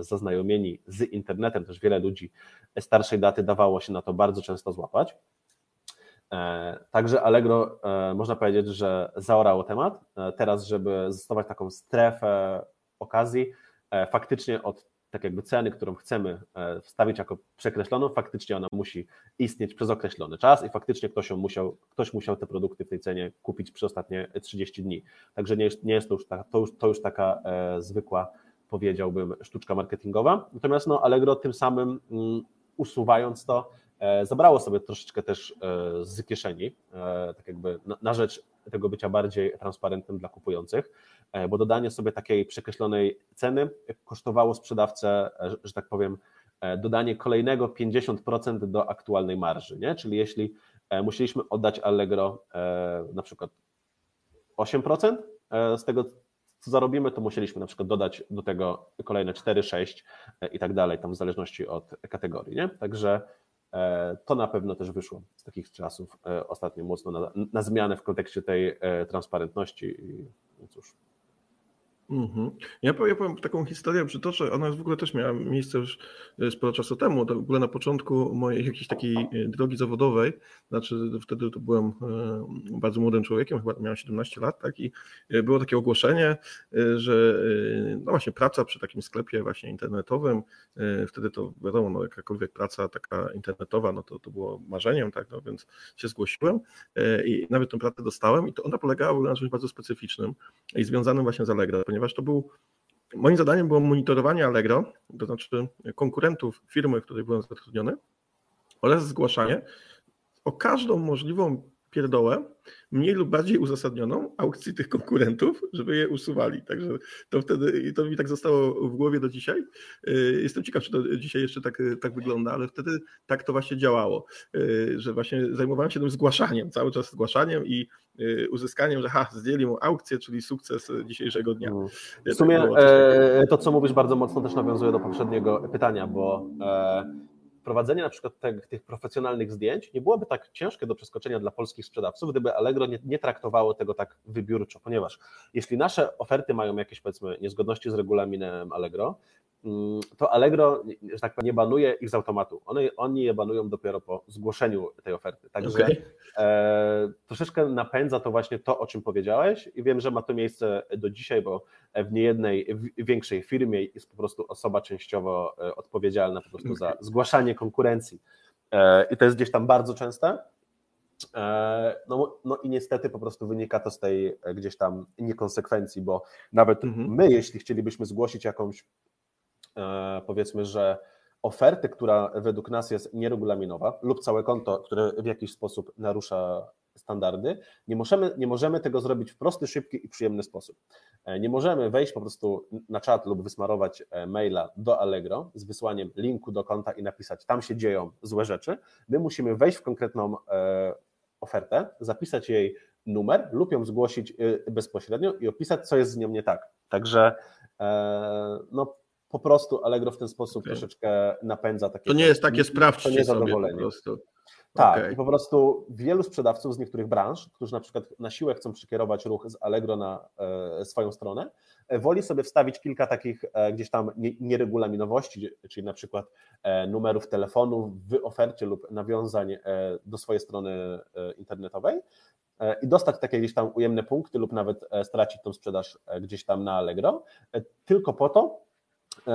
S2: zaznajomieni z internetem, też wiele ludzi starszej daty dawało się na to bardzo często złapać. E, także Allegro e, można powiedzieć, że zaorało temat. E, teraz, żeby zastosować taką strefę okazji, faktycznie od tak jakby ceny, którą chcemy e, wstawić jako przekreśloną, faktycznie ona musi istnieć przez określony czas i faktycznie ktoś, musiał, ktoś musiał te produkty w tej cenie kupić przez ostatnie 30 dni. Także nie jest, nie jest to, już ta, to, już, to już taka e, zwykła, powiedziałbym, sztuczka marketingowa. Natomiast no, Allegro tym samym mm, usuwając to, e, zabrało sobie troszeczkę też e, z kieszeni, e, tak jakby na, na rzecz tego bycia bardziej transparentnym dla kupujących. E, bo dodanie sobie takiej przekreślonej ceny kosztowało sprzedawcę, e, że tak powiem, e, dodanie kolejnego 50% do aktualnej marży. Nie? Czyli jeśli musieliśmy oddać Allegro na przykład 8% z tego, co zarobimy, to musieliśmy na przykład dodać do tego kolejne 4, 6 i tak dalej, tam w zależności od kategorii. Nie? Także to na pewno też wyszło z takich czasów ostatnio mocno na, na zmianę w kontekście tej transparentności i no cóż.
S1: Mhm. Ja, powiem, ja powiem taką historię przytoczę, ona w ogóle też miała miejsce już e, sporo czasu temu, w ogóle na początku mojej jakiejś takiej e, drogi zawodowej, znaczy wtedy to byłem e, bardzo młodym człowiekiem, chyba miałem 17 lat, tak, i było takie ogłoszenie, że no właśnie praca przy takim sklepie właśnie internetowym, wtedy to wiadomo, no jakakolwiek praca taka internetowa, no to, to było marzeniem, tak, no więc się zgłosiłem i nawet tę pracę dostałem i to ona polegała na czymś bardzo specyficznym i związanym właśnie z Allegro, ponieważ ponieważ to był, moim zadaniem było monitorowanie Allegro, to znaczy konkurentów firmy, w której byłem zatrudniony oraz zgłaszanie o każdą możliwą pierdołę, mniej lub bardziej uzasadnioną aukcji tych konkurentów, żeby je usuwali. Także to wtedy, i to mi tak zostało w głowie do dzisiaj. Y, jestem ciekaw, czy to dzisiaj jeszcze tak, tak wygląda, ale wtedy tak to właśnie działało, y, że właśnie zajmowałem się tym zgłaszaniem, cały czas zgłaszaniem i y, uzyskaniem, że ha, zdjęli mu aukcję, czyli sukces dzisiejszego dnia.
S2: Mm. W sumie tak e, to, co mówisz, bardzo mocno też nawiązuje do poprzedniego pytania, bo e, wprowadzenie na przykład tych profesjonalnych zdjęć nie byłoby tak ciężkie do przeskoczenia dla polskich sprzedawców, gdyby Allegro nie, nie, traktowało tego tak wybiórczo, ponieważ jeśli nasze oferty mają jakieś powiedzmy niezgodności z regulaminem Allegro, to Allegro, że tak powiem, nie banuje ich z automatu. One, oni je banują dopiero po zgłoszeniu tej oferty. Także okay. e, troszeczkę napędza to właśnie to, o czym powiedziałeś i wiem, że ma to miejsce do dzisiaj, bo w niejednej większej firmie jest po prostu osoba częściowo e, odpowiedzialna po prostu okay. za zgłaszanie konkurencji. E, I to jest gdzieś tam bardzo częste. no, no i niestety po prostu wynika to z tej gdzieś tam niekonsekwencji, bo nawet mhm. my, jeśli chcielibyśmy zgłosić jakąś, powiedzmy, że ofertę, która według nas jest nieregulaminowa lub całe konto, które w jakiś sposób narusza standardy, nie możemy, nie możemy tego zrobić w prosty, szybki i przyjemny sposób. E, nie możemy wejść po prostu na czat lub wysmarować e, maila do Allegro z wysłaniem linku do konta i napisać, tam się dzieją złe rzeczy. My musimy wejść w konkretną e, ofertę, zapisać jej numer lub ją zgłosić bezpośrednio i opisać, co jest z nią nie tak. Także no, po prostu Allegro w ten sposób okay. troszeczkę napędza takie.
S1: To nie jest takie sprawcze niezadowolenie. Po prostu.
S2: Tak, okay. i po prostu wielu sprzedawców z niektórych branż, którzy na przykład na siłę chcą przekierować ruch z Allegro na e, swoją stronę, e, woli sobie wstawić kilka takich e, gdzieś tam nieregulaminowości, czyli na przykład e, numerów telefonów w ofercie lub nawiązań e, do swojej strony e, internetowej i dostać takie gdzieś tam ujemne punkty lub nawet stracić tą sprzedaż gdzieś tam na Allegro, tylko po to,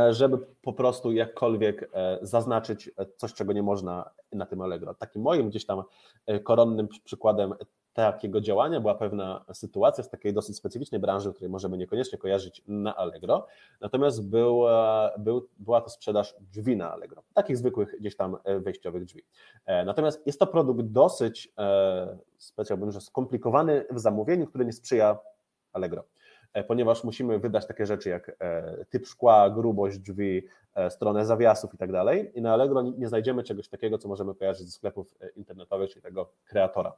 S2: żeby po prostu jakkolwiek e, zaznaczyć coś, czego nie można na tym Allegro. Takim moim gdzieś tam e, koronnym przykładem takiego działania była pewna sytuacja z takiej dosyć specyficznej branży, której możemy niekoniecznie kojarzyć na Allegro, natomiast była, był, była to sprzedaż drzwi na Allegro, takich zwykłych gdzieś tam wejściowych drzwi. Natomiast jest to produkt dosyć, powiedziałbym, że skomplikowany w zamówieniu, który nie sprzyja Allegro. E, ponieważ musimy wydać takie rzeczy jak e, typ szkła, grubość drzwi, e, stronę zawiasów i tak dalej. I na Allegro nie znajdziemy czegoś takiego, co możemy kojarzyć ze sklepów internetowych, czyli tego kreatora.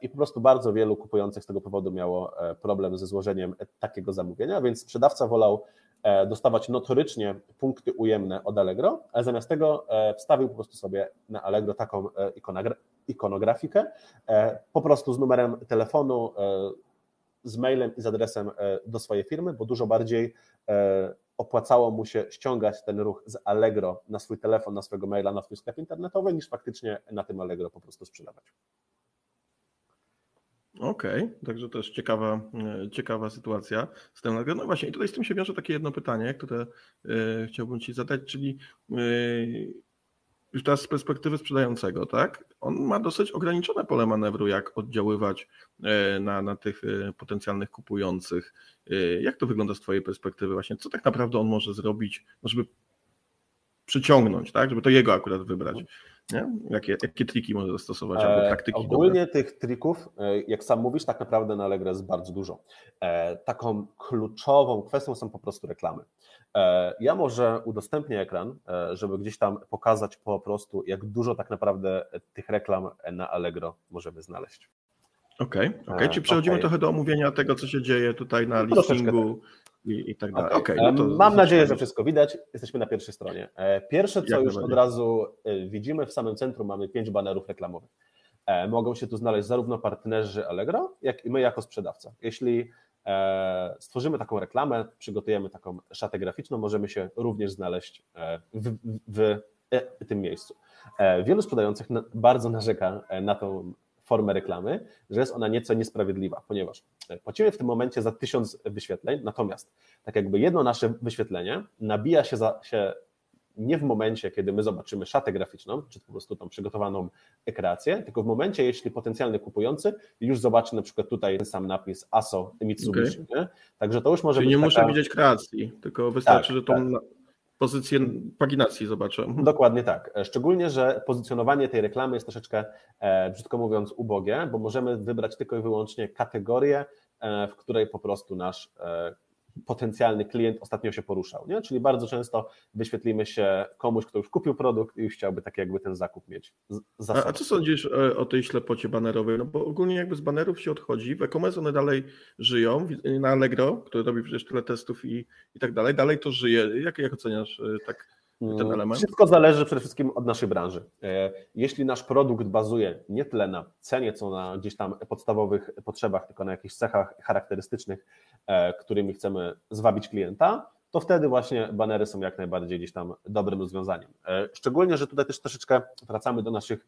S2: I po prostu bardzo wielu kupujących z tego powodu miało problem ze złożeniem takiego zamówienia, więc sprzedawca wolał dostawać notorycznie punkty ujemne od Allegro, ale zamiast tego wstawił po prostu sobie na Allegro taką ikonografikę, po prostu z numerem telefonu, z mailem i z adresem e, do swojej firmy, bo dużo bardziej e, opłacało mu się ściągać ten ruch z Allegro na swój telefon, na swojego maila, na swój sklep internetowy, niż faktycznie na tym Allegro po prostu sprzedawać.
S1: Okej, okay, także też ciekawa, e, ciekawa sytuacja z tym. No właśnie, i tutaj z tym się wiąże takie jedno pytanie, które chciałbym Ci zadać, czyli już teraz z perspektywy sprzedającego, tak? On ma dosyć ograniczone pole manewru, jak oddziaływać e, na, na tych e, potencjalnych kupujących. E, jak to wygląda z Twojej perspektywy? Właśnie, co tak naprawdę on może zrobić, no, żeby przyciągnąć, tak? Żeby to jego akurat wybrać. Nie? Jakie, jakie triki może zastosować albo praktyki?
S2: ogólnie dobre? tych trików, jak sam mówisz, tak naprawdę na Allegro jest bardzo dużo. taką kluczową kwestią są po prostu reklamy. E, ja może udostępnię ekran, e, żeby gdzieś tam pokazać po prostu, jak dużo tak naprawdę tych reklam na Allegro możemy znaleźć.
S1: Okej, okay, okay. czyli przechodzimy okay. trochę do omówienia tego, co się dzieje tutaj na no, listingu tak. I, i, tak dalej. Okay.
S2: no to Mam nadzieję, że wszystko widać. Jesteśmy na pierwszej stronie. E, pierwsze, co jak już od razu widzimy, w samym centrum mamy pięć banerów reklamowych. Mogą się tu znaleźć zarówno partnerzy Allegro, jak i my jako sprzedawca. Jeśli E, stworzymy taką reklamę, przygotujemy taką szatę graficzną, możemy się również znaleźć e, w, w, w e, tym miejscu. Wielu sprzedających bardzo narzeka na tą formę reklamy, że jest ona nieco niesprawiedliwa, ponieważ płacimy w tym momencie za tysiąc wyświetleń, natomiast tak jakby jedno nasze wyświetlenie nabija się, za, się nie w momencie, kiedy my zobaczymy szatę graficzną, czy po prostu tą przygotowaną kreację, tylko w momencie, jeśli potencjalny kupujący już zobaczy na przykład tutaj ten sam napis ASO Mitsubishi. Okay.
S1: Także to już może Czyli być nie taka... muszę widzieć kreacji, tylko wystarczy, tak, że tą tak. Pozycję paginacji zobaczę. Mhm.
S2: Dokładnie tak. Szczególnie, że pozycjonowanie tej reklamy jest troszeczkę, e, brzydko mówiąc, ubogie, bo możemy wybrać tylko i wyłącznie kategorię, e, w której po prostu nasz e, potencjalny klient ostatnio się poruszał. Nie? Czyli bardzo często wyświetlimy się komuś, kto już kupił produkt i chciałby tak jakby ten zakup mieć
S1: a, a co sądzisz e, o tej ślepocie banerowej? No bo ogólnie jakby z banerów się odchodzi, w e-commerce one dalej żyją, na Allegro, który robi przecież tyle testów i, i tak dalej, dalej to żyje. Jak, jak oceniasz e, tak?
S2: Wszystko zależy przede wszystkim od naszej branży. E, jeśli nasz produkt bazuje nie tyle na cenie, co na gdzieś tam podstawowych potrzebach, tylko na jakichś cechach charakterystycznych, e, którymi chcemy zwabić klienta, to wtedy właśnie banery są jak najbardziej gdzieś tam dobrym rozwiązaniem. E, szczególnie, że tutaj też troszeczkę wracamy do naszych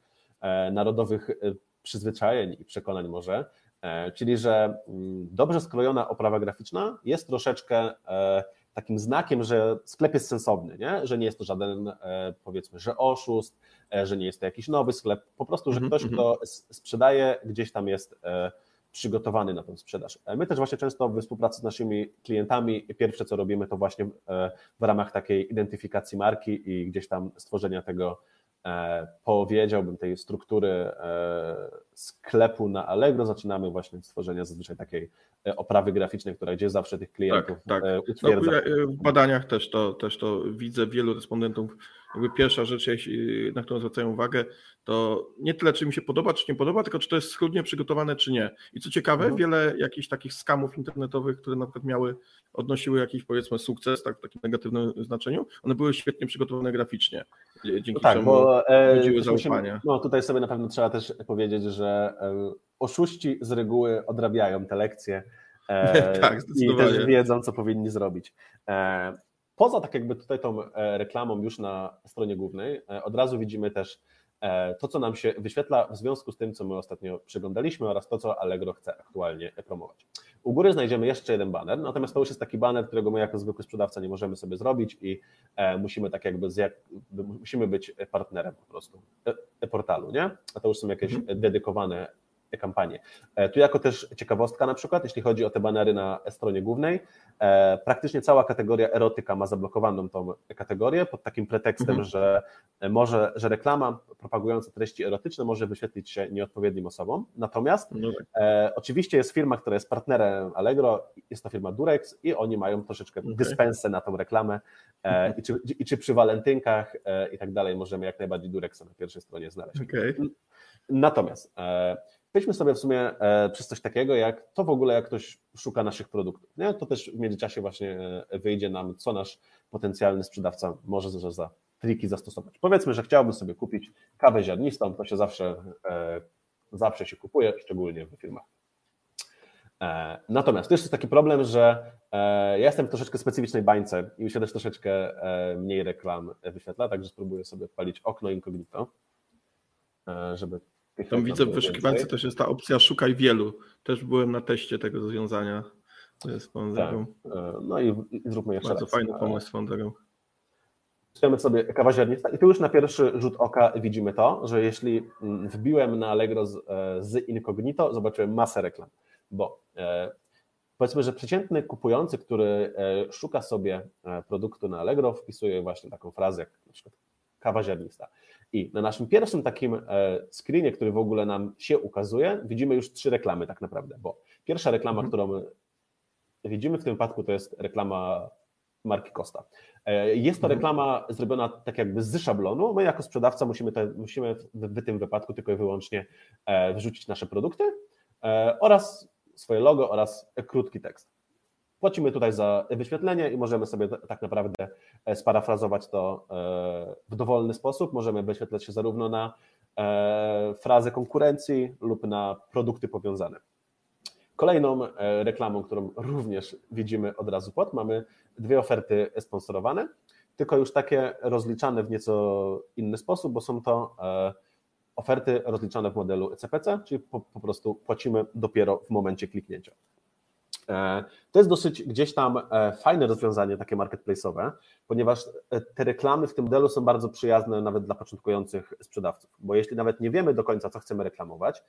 S2: narodowych przyzwyczajeń i przekonań może, czyli że mm, dobrze skrojona oprawa graficzna jest troszeczkę takim znakiem, że sklep jest sensowny, nie? że nie jest to żaden powiedzmy, że oszust, że nie jest to jakiś nowy sklep, po prostu, że mhm, ktoś, mhm. kto sprzedaje, gdzieś tam jest przygotowany na tę sprzedaż. My też właśnie często we współpracy z naszymi klientami pierwsze co robimy to właśnie w ramach takiej identyfikacji marki i gdzieś tam stworzenia tego E, powiedziałbym, tej struktury e, sklepu na Allegro zaczynamy właśnie od stworzenia zazwyczaj takiej e, oprawy graficznej, która gdzieś zawsze tych klientów tak, tak. utwierdza.
S1: No, w badaniach też to, też to widzę, wielu respondentów, jakby pierwsza rzecz, na którą zwracają uwagę, to nie tyle, czy mi się podoba, czy nie podoba, tylko czy to jest schludnie przygotowane, czy nie. I co ciekawe, mhm. wiele jakichś takich skamów internetowych, które na przykład miały, odnosiły jakiś powiedzmy sukces, tak w takim negatywnym znaczeniu, one były świetnie przygotowane graficznie, dzięki no tak, czemu bo, e, zaufania.
S2: No tutaj sobie na pewno trzeba też powiedzieć, że e, oszuści z reguły odrabiają te lekcje e, tak, i też wiedzą, co powinni zrobić. E, poza tak jakby tutaj tą reklamą już na stronie głównej, od razu widzimy też to, co nam się wyświetla w związku z tym, co my ostatnio przeglądaliśmy oraz to, co Allegro chce aktualnie promować. U góry znajdziemy jeszcze jeden banner, natomiast to już jest taki banner, którego my jako zwykły sprzedawca nie możemy sobie zrobić i e, musimy tak jakby, z, musimy być partnerem po prostu e, portalu, nie? A to już są jakieś mhm. dedykowane kampanię. E, tu jako też ciekawostka na przykład, jeśli chodzi o te banery na stronie głównej, e, praktycznie cała kategoria erotyka ma zablokowaną tą kategorię pod takim pretekstem, mhm. że może, że reklama propagująca treści erotyczne może wyświetlić się nieodpowiednim osobom. Natomiast tak. e, oczywiście jest firma, która jest partnerem Allegro, jest to firma Durex i oni mają troszeczkę okay. dyspensę na tą reklamę e, i, czy, i czy przy walentynkach e, i tak dalej możemy jak najbardziej Durexa na pierwszej stronie znaleźć. Okay. Natomiast Przejdźmy sobie w sumie e, przez coś takiego, jak to w ogóle, jak ktoś szuka naszych produktów. Nie? To też w międzyczasie właśnie e, wyjdzie nam, co nasz potencjalny sprzedawca może za, za triki zastosować. Powiedzmy, że chciałbym sobie kupić kawę ziarnistą, to się zawsze, e, zawsze się kupuje, szczególnie w firmach. Natomiast to jest taki problem, że ja jestem w troszeczkę specyficznej bańce i mi się też troszeczkę mniej reklam wyświetla, także spróbuję sobie odpalić okno incognito, żeby
S1: tam widzę w wyszukiwance też jest ta opcja szukaj wielu. Też byłem na teście tego rozwiązania. Swoją tak. E,
S2: no i, i zróbmy jeszcze
S1: Bardzo raz. fajny pomysł swoją drogą.
S2: Wpisujemy sobie kawa ziarnista i tu już na pierwszy rzut oka widzimy to, że jeśli mm, wbiłem na Allegro z, e, z incognito, zobaczyłem masę reklam, bo e, powiedzmy, że przeciętny kupujący, który szuka sobie produktu na Allegro, wpisuje właśnie taką frazę jak na przykład kawa ziarnista. I na naszym pierwszym takim e, screenie, który w ogóle nam się ukazuje, widzimy już trzy reklamy tak naprawdę, bo pierwsza reklama, mhm. którą widzimy w tym wypadku, to jest reklama marki Costa. E, jest to mhm. reklama zrobiona tak jakby z szablonu. My jako sprzedawca musimy, te, musimy w, tym wypadku tylko i wyłącznie e, wrzucić nasze produkty oraz swoje logo oraz krótki tekst. Płacimy tutaj za wyświetlenie i możemy sobie tak naprawdę e, sparafrazować to e, w dowolny sposób. Możemy wyświetlać się zarówno na e, frazę konkurencji lub na produkty powiązane. Kolejną reklamą, którą również widzimy od razu pod, mamy dwie oferty sponsorowane, tylko już takie rozliczane w nieco inny sposób, bo są to oferty rozliczane w modelu ECPC, czyli po, po prostu płacimy dopiero w momencie kliknięcia. E, to jest dosyć gdzieś tam e, fajne rozwiązanie, takie marketplace'owe, ponieważ e, te reklamy w tym modelu są bardzo przyjazne nawet dla początkujących sprzedawców, bo jeśli nawet nie wiemy do końca, co chcemy reklamować,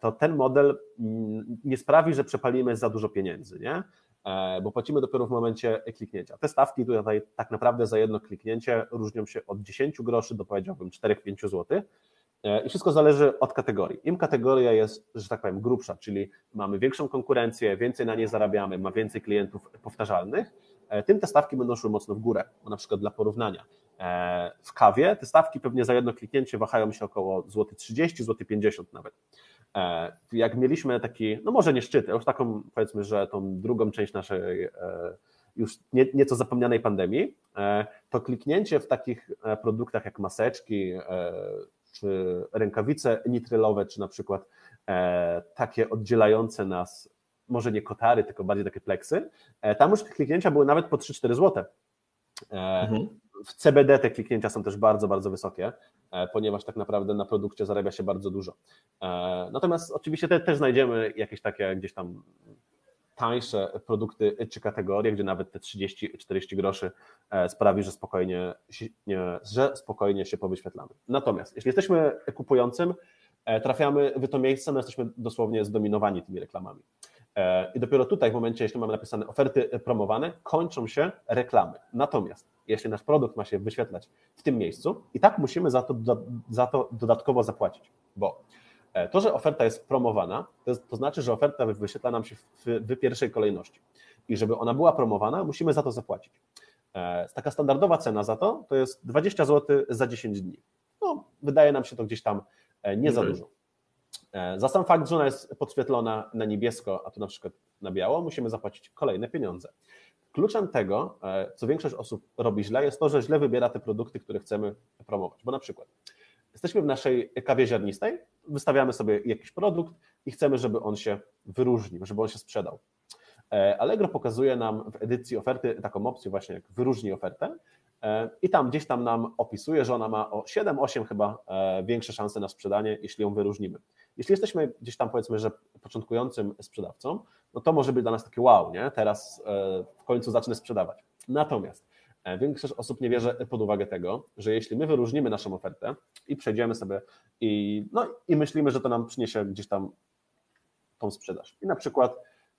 S2: to ten model mm, nie sprawi, że przepalimy za dużo pieniędzy, nie? bo płacimy dopiero w momencie kliknięcia. Te stawki tutaj tak naprawdę za jedno kliknięcie różnią się od 10 groszy do powiedziałbym 4-5 zł, I wszystko zależy od kategorii. Im kategoria jest, że tak powiem, grubsza, czyli mamy większą konkurencję, więcej na nie zarabiamy, ma więcej klientów powtarzalnych, e, tym te stawki będą szły mocno w górę. Bo na przykład dla porównania, e, w kawie te stawki pewnie za jedno kliknięcie wahają się około złoty 30, złoty 50 nawet. Jak mieliśmy taki, no może nie szczyt, już taką powiedzmy, że tą drugą część naszej już nieco zapomnianej pandemii, to kliknięcie w takich produktach jak maseczki, czy rękawice nitrylowe, czy na przykład e, takie oddzielające nas, może nie kotary, tylko bardziej takie pleksy, e, tam już kliknięcia były nawet po 3-4 zł. E, mhm. W CBD te kliknięcia są też bardzo, bardzo wysokie, ponieważ tak naprawdę na produkcie zarabia się bardzo dużo. Natomiast oczywiście te, też znajdziemy jakieś takie gdzieś tam tańsze produkty czy kategorie, gdzie nawet te 30-40 groszy sprawi, że spokojnie, że spokojnie się powyświetlamy. Natomiast jeśli jesteśmy kupującym, trafiamy w to miejsce, no jesteśmy dosłownie zdominowani tymi reklamami. I dopiero tutaj, w momencie, jeśli mamy napisane oferty promowane, kończą się reklamy. Natomiast jeśli nasz produkt ma się wyświetlać w tym miejscu, i tak musimy za to, za to dodatkowo zapłacić, bo e, to, że oferta jest promowana, to, to znaczy, że oferta wyświetla nam się w, w, pierwszej kolejności. I żeby ona była promowana, musimy za to zapłacić. E, taka standardowa cena za to to jest 20 zł za 10 dni. No, wydaje nam się to gdzieś tam e, nie za dużo. Za sam fakt, że ona jest podświetlona na niebiesko, a tu na przykład na biało, musimy zapłacić kolejne pieniądze. Kluczem tego, e, co większość osób robi źle, jest to, że źle wybiera te produkty, które chcemy promować. Bo na przykład jesteśmy w naszej kawie ziarnistej, wystawiamy sobie jakiś produkt i chcemy, żeby on się wyróżnił, żeby on się sprzedał. E, Allegro pokazuje nam w edycji oferty taką opcję właśnie jak wyróżni ofertę e, i tam gdzieś tam nam opisuje, że ona ma o 7-8 chyba większe szanse na sprzedanie, jeśli ją wyróżnimy. Jeśli jesteśmy gdzieś tam powiedzmy, że początkującym sprzedawcą, no to może być dla nas takie wow, nie? Teraz e, w końcu zacznę sprzedawać. Natomiast e, większość osób nie bierze pod uwagę tego, że jeśli my wyróżnimy naszą ofertę i przejdziemy sobie i, no, i myślimy, że to nam przyniesie gdzieś tam tą sprzedaż. I na przykład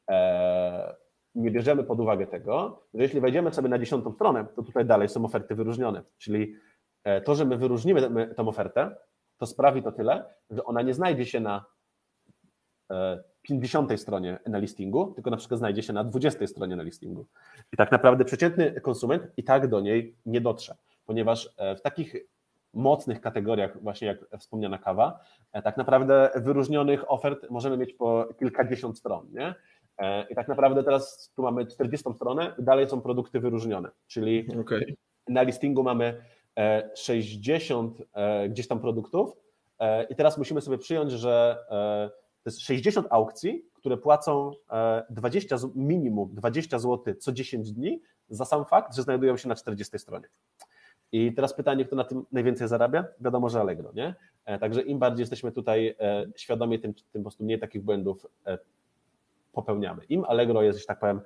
S2: e, nie bierzemy pod uwagę tego, że jeśli wejdziemy sobie na dziesiątą stronę, to tutaj dalej są oferty wyróżnione. Czyli e, to, że my wyróżnimy tę ofertę, to sprawi to tyle, że ona nie znajdzie się na 50 e, stronie na listingu, tylko na przykład znajdzie się na 20 stronie na listingu. I tak naprawdę przeciętny konsument i tak do niej nie dotrze, ponieważ e, w takich mocnych kategoriach, właśnie jak wspomniana kawa, e, tak naprawdę wyróżnionych ofert możemy mieć po kilkadziesiąt stron. Nie? I tak naprawdę teraz tu mamy 40 stronę, dalej są produkty wyróżnione, czyli okay. na listingu mamy 60 gdzieś tam produktów i teraz musimy sobie przyjąć, że to jest 60 aukcji, które płacą 20, e, minimum 20 zł co 10 dni za sam fakt, że znajdują się na 40 stronie. I teraz pytanie, kto na tym najwięcej zarabia? Wiadomo, że Allegro, nie? E, także im bardziej jesteśmy tutaj e, świadomi, tym, tym po prostu mniej takich błędów popełniamy. Im Allegro jest, że tak powiem,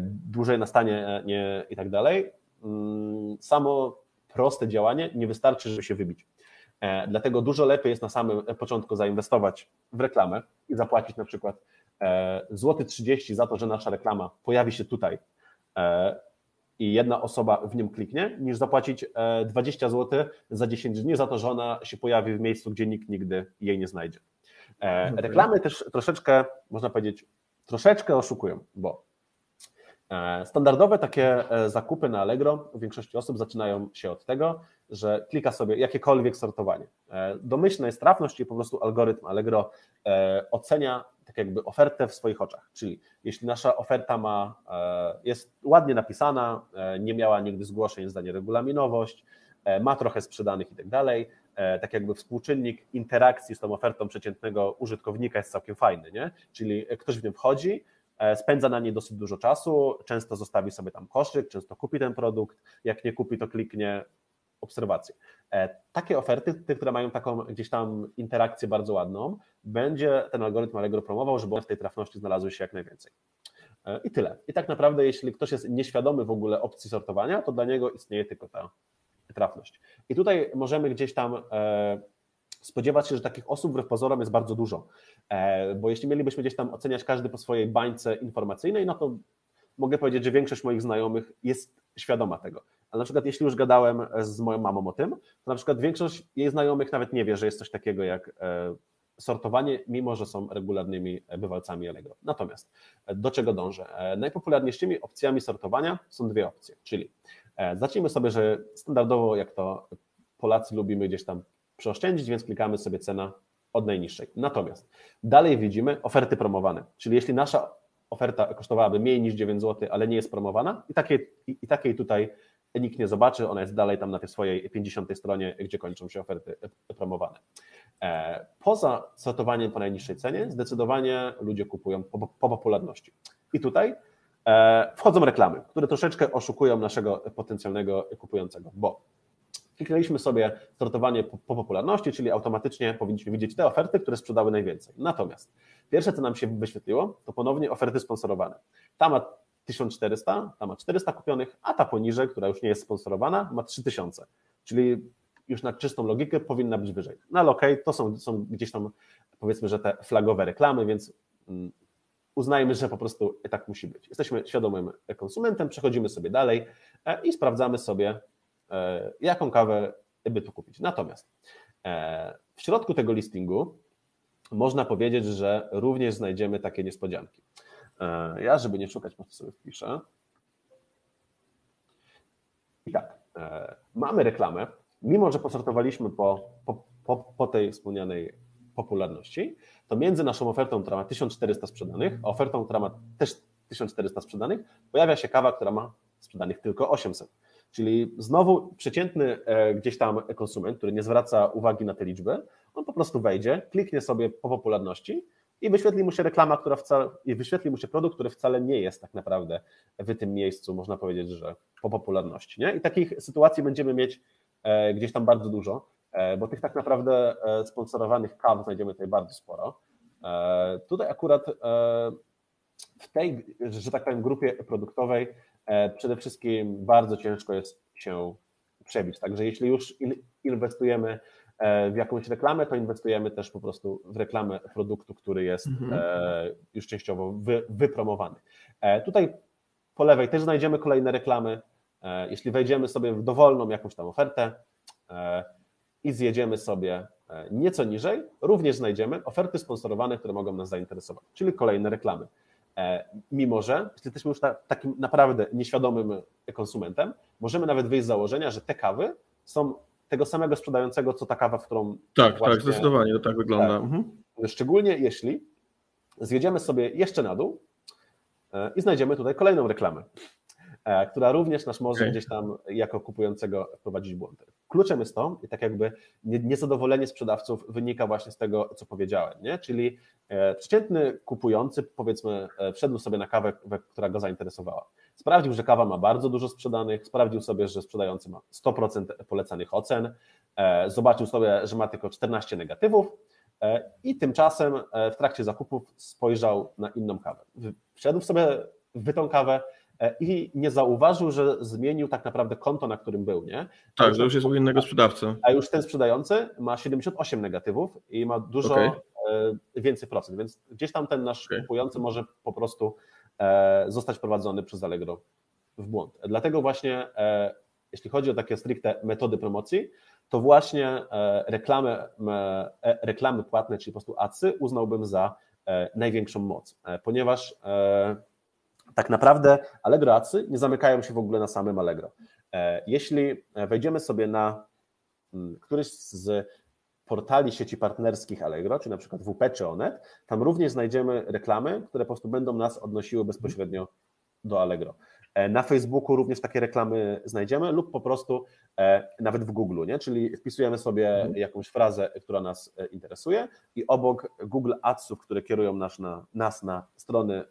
S2: dłużej na stanie nie, i tak dalej, mm, samo proste działanie nie wystarczy, żeby się wybić. E, dlatego dużo lepiej jest na samym początku zainwestować w reklamę i zapłacić na przykład e, złoty 30 za to, że nasza reklama pojawi się tutaj e, i jedna osoba w nim kliknie, niż zapłacić 20 zł za 10 dni za to, że ona się pojawi w miejscu, gdzie nikt nigdy jej nie znajdzie. Reklamy też troszeczkę, można powiedzieć, troszeczkę oszukują, bo Standardowe takie zakupy na Allegro u większości osób zaczynają się od tego, że klika sobie jakiekolwiek sortowanie. E, domyślna jest trafność i po prostu algorytm Allegro e, ocenia tak jakby ofertę w swoich oczach. Czyli jeśli nasza oferta ma, e, jest ładnie napisana, nie miała nigdy zgłoszeń za nieregulaminowość, ma trochę sprzedanych i tak dalej, tak jakby współczynnik interakcji z tą ofertą przeciętnego użytkownika jest całkiem fajny, nie? Czyli ktoś w nią wchodzi, spędza na niej dosyć dużo czasu, często zostawi sobie tam koszyk, często kupi ten produkt, jak nie kupi, to kliknie, obserwacje. E, takie oferty, te, które mają taką gdzieś tam interakcję bardzo ładną, będzie ten algorytm Allegro promował, żeby w tej trafności znalazły się jak najwięcej. E, I tyle. I tak naprawdę, jeśli ktoś jest nieświadomy w ogóle opcji sortowania, to dla niego istnieje tylko ta trafność. I tutaj możemy gdzieś tam e, spodziewać się, że takich osób wbrew pozorom jest bardzo dużo. Bo jeśli mielibyśmy gdzieś tam oceniać każdy po swojej bańce informacyjnej, no to mogę powiedzieć, że większość moich znajomych jest świadoma tego. Ale na przykład jeśli już gadałem z moją mamą o tym, to na przykład większość jej znajomych nawet nie wie, że jest coś takiego jak e, sortowanie, mimo że są regularnymi bywalcami Allegro. Natomiast e, do czego dążę? E, najpopularniejszymi opcjami sortowania są dwie opcje, czyli zacznijmy sobie, że standardowo jak to Polacy lubimy gdzieś tam przeoszczędzić, więc klikamy sobie cena od najniższej. Natomiast dalej widzimy oferty promowane, czyli jeśli nasza oferta kosztowałaby mniej niż 9 zł, ale nie jest promowana i takiej, i takiej tutaj nikt nie zobaczy, ona jest dalej tam na tej swojej 50 stronie, gdzie kończą się oferty promowane. E, poza sortowaniem po najniższej cenie, zdecydowanie ludzie kupują po, po popularności. I tutaj e, wchodzą reklamy, które troszeczkę oszukują naszego potencjalnego kupującego, bo Kliknęliśmy sobie sortowanie po, popularności, czyli automatycznie powinniśmy widzieć te oferty, które sprzedały najwięcej. Natomiast pierwsze, co nam się wyświetliło, to ponownie oferty sponsorowane. Ta ma 1400, ta ma 400 kupionych, a ta poniżej, która już nie jest sponsorowana, ma 3000. Czyli już na czystą logikę powinna być wyżej. No ale okej, okay, to są, są gdzieś tam powiedzmy, że te flagowe reklamy, więc mm, uznajmy, że po prostu tak musi być. Jesteśmy świadomym konsumentem, przechodzimy sobie dalej e, i sprawdzamy sobie, e, jaką kawę by tu kupić. Natomiast e, w środku tego listingu można powiedzieć, że również znajdziemy takie niespodzianki. Ja, żeby nie szukać, po prostu sobie wpiszę. I tak, mamy reklamę, mimo że posortowaliśmy po, po, po, po tej wspomnianej popularności, to między naszą ofertą, która ma 1400 sprzedanych, a ofertą, która ma też 1400 sprzedanych, pojawia się kawa, która ma sprzedanych tylko 800. Czyli znowu przeciętny e, gdzieś tam konsument, który nie zwraca uwagi na te liczby, on po prostu wejdzie, kliknie sobie po popularności i wyświetli mu się reklama, która wcale, i wyświetli mu się produkt, który wcale nie jest tak naprawdę w tym miejscu, można powiedzieć, że po popularności. Nie? I takich sytuacji będziemy mieć e, gdzieś tam bardzo dużo. E, bo tych tak naprawdę e, sponsorowanych kaw znajdziemy tutaj bardzo sporo. Tutaj akurat w tej, że tak powiem, grupie produktowej przede wszystkim bardzo ciężko jest się przebić. Także jeśli już inwestujemy w jakąś reklamę, to inwestujemy też po prostu w reklamę produktu, który jest mhm. już częściowo wy, wypromowany. Tutaj po lewej też znajdziemy kolejne reklamy. Jeśli wejdziemy sobie w dowolną jakąś tam ofertę, i zjedziemy sobie e, nieco niżej, również znajdziemy oferty sponsorowane, które mogą nas zainteresować, czyli kolejne reklamy. E, mimo, że jesteśmy już takim naprawdę nieświadomym konsumentem, możemy nawet wyjść z założenia, że te kawy są tego samego sprzedającego, co ta kawa, w którą.
S1: Tak, tak właśnie, tak, zdecydowanie to tak wygląda. Tak. Mhm.
S2: Szczególnie jeśli zjedziemy sobie jeszcze na dół e, i znajdziemy tutaj kolejną reklamę. E, która również nas może gdzieś tam jako kupującego wprowadzić w błąd. Kluczem jest to, i tak jakby niezadowolenie sprzedawców wynika właśnie z tego, co powiedziałem, nie? czyli e, przeciętny kupujący, powiedzmy, e, wszedł sobie na kawę, która go zainteresowała. Sprawdził, że kawa ma bardzo dużo sprzedanych, sprawdził sobie, że sprzedający ma 100% polecanych ocen, zobaczył sobie, że ma tylko 14 negatywów i tymczasem w trakcie zakupów spojrzał na inną kawę. Wszedł sobie w tą kawę, i nie zauważył, że zmienił tak naprawdę konto, na którym był, nie?
S1: Tak, że już jest u innego sprzedawcy.
S2: A już ten sprzedający ma 78 negatywów i ma dużo okay. E, więcej procent, więc gdzieś tam ten nasz okay. kupujący może po prostu e, zostać prowadzony przez Allegro w błąd. Dlatego właśnie, jeśli chodzi o takie stricte metody promocji, to właśnie reklamy, reklamy płatne, czyli po prostu adsy, uznałbym za największą moc, ponieważ tak naprawdę Allegro Adsy nie zamykają się w ogóle na samym Allegro. E, jeśli wejdziemy sobie na mm, któryś z portali sieci partnerskich Allegro, czy na przykład WP czy Onet, tam również znajdziemy reklamy, które po prostu będą nas odnosiły bezpośrednio do Allegro. E, na Facebooku również takie reklamy znajdziemy lub po prostu e, nawet w Google, nie? czyli wpisujemy sobie mhm. jakąś frazę, która nas e, interesuje i obok Google Adsów, które kierują nas na, nas na strony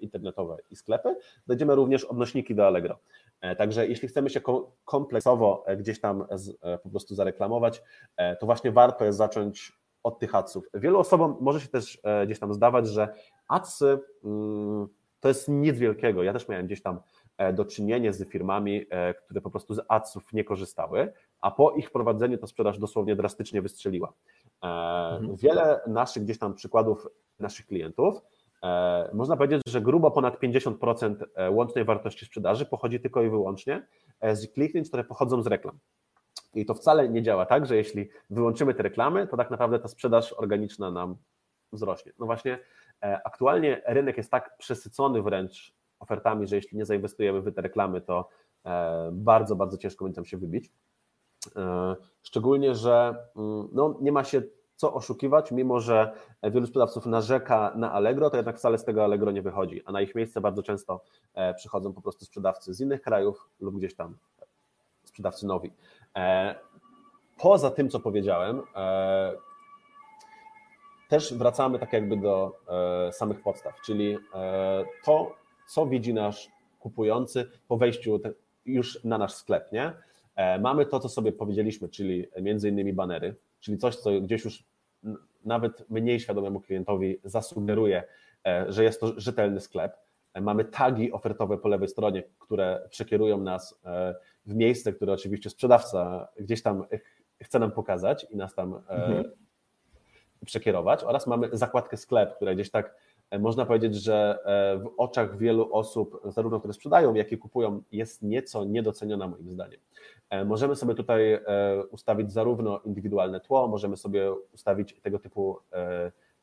S2: internetowe i sklepy, znajdziemy również odnośniki do Allegro. Także jeśli chcemy się kompleksowo gdzieś tam po prostu zareklamować, to właśnie warto jest zacząć od tych adsów. Wielu osobom może się też gdzieś tam zdawać, że adsy mm, to jest nic wielkiego. Ja też miałem gdzieś tam e, do czynienia z firmami, e, które po prostu z adsów nie korzystały, a po ich wprowadzeniu ta sprzedaż dosłownie drastycznie wystrzeliła. E, mhm. Wiele naszych gdzieś tam przykładów naszych klientów, można powiedzieć, że grubo ponad 50% łącznej wartości sprzedaży pochodzi tylko i wyłącznie z kliknięć, które pochodzą z reklam. I to wcale nie działa tak, że jeśli wyłączymy te reklamy, to tak naprawdę ta sprzedaż organiczna nam wzrośnie. No właśnie aktualnie rynek jest tak przesycony wręcz ofertami, że jeśli nie zainwestujemy w te reklamy, to e, bardzo, bardzo ciężko będzie nam się wybić. E, szczególnie, że mm, no, nie ma się co oszukiwać, mimo że wielu sprzedawców narzeka na Allegro, to jednak wcale z tego Allegro nie wychodzi, a na ich miejsce bardzo często przychodzą po prostu sprzedawcy z innych krajów lub gdzieś tam sprzedawcy nowi. Poza tym, co powiedziałem, też wracamy tak jakby do e, samych podstaw, czyli e, to, co widzi nasz kupujący po wejściu już na nasz sklep, nie? Mamy to, co sobie powiedzieliśmy, czyli między innymi banery, czyli coś, co gdzieś już nawet mniej świadomemu klientowi zasugeruje, że jest to rzetelny sklep. Mamy tagi ofertowe po lewej stronie, które przekierują nas w miejsce, które oczywiście sprzedawca gdzieś tam chce nam pokazać i nas tam mhm. Przekierować. Oraz mamy zakładkę sklep, która gdzieś tak E, można powiedzieć, że e, w oczach wielu osób, zarówno które sprzedają, jak i kupują, jest nieco niedoceniona moim zdaniem. E, możemy sobie tutaj ustawić zarówno indywidualne tło, możemy sobie ustawić tego typu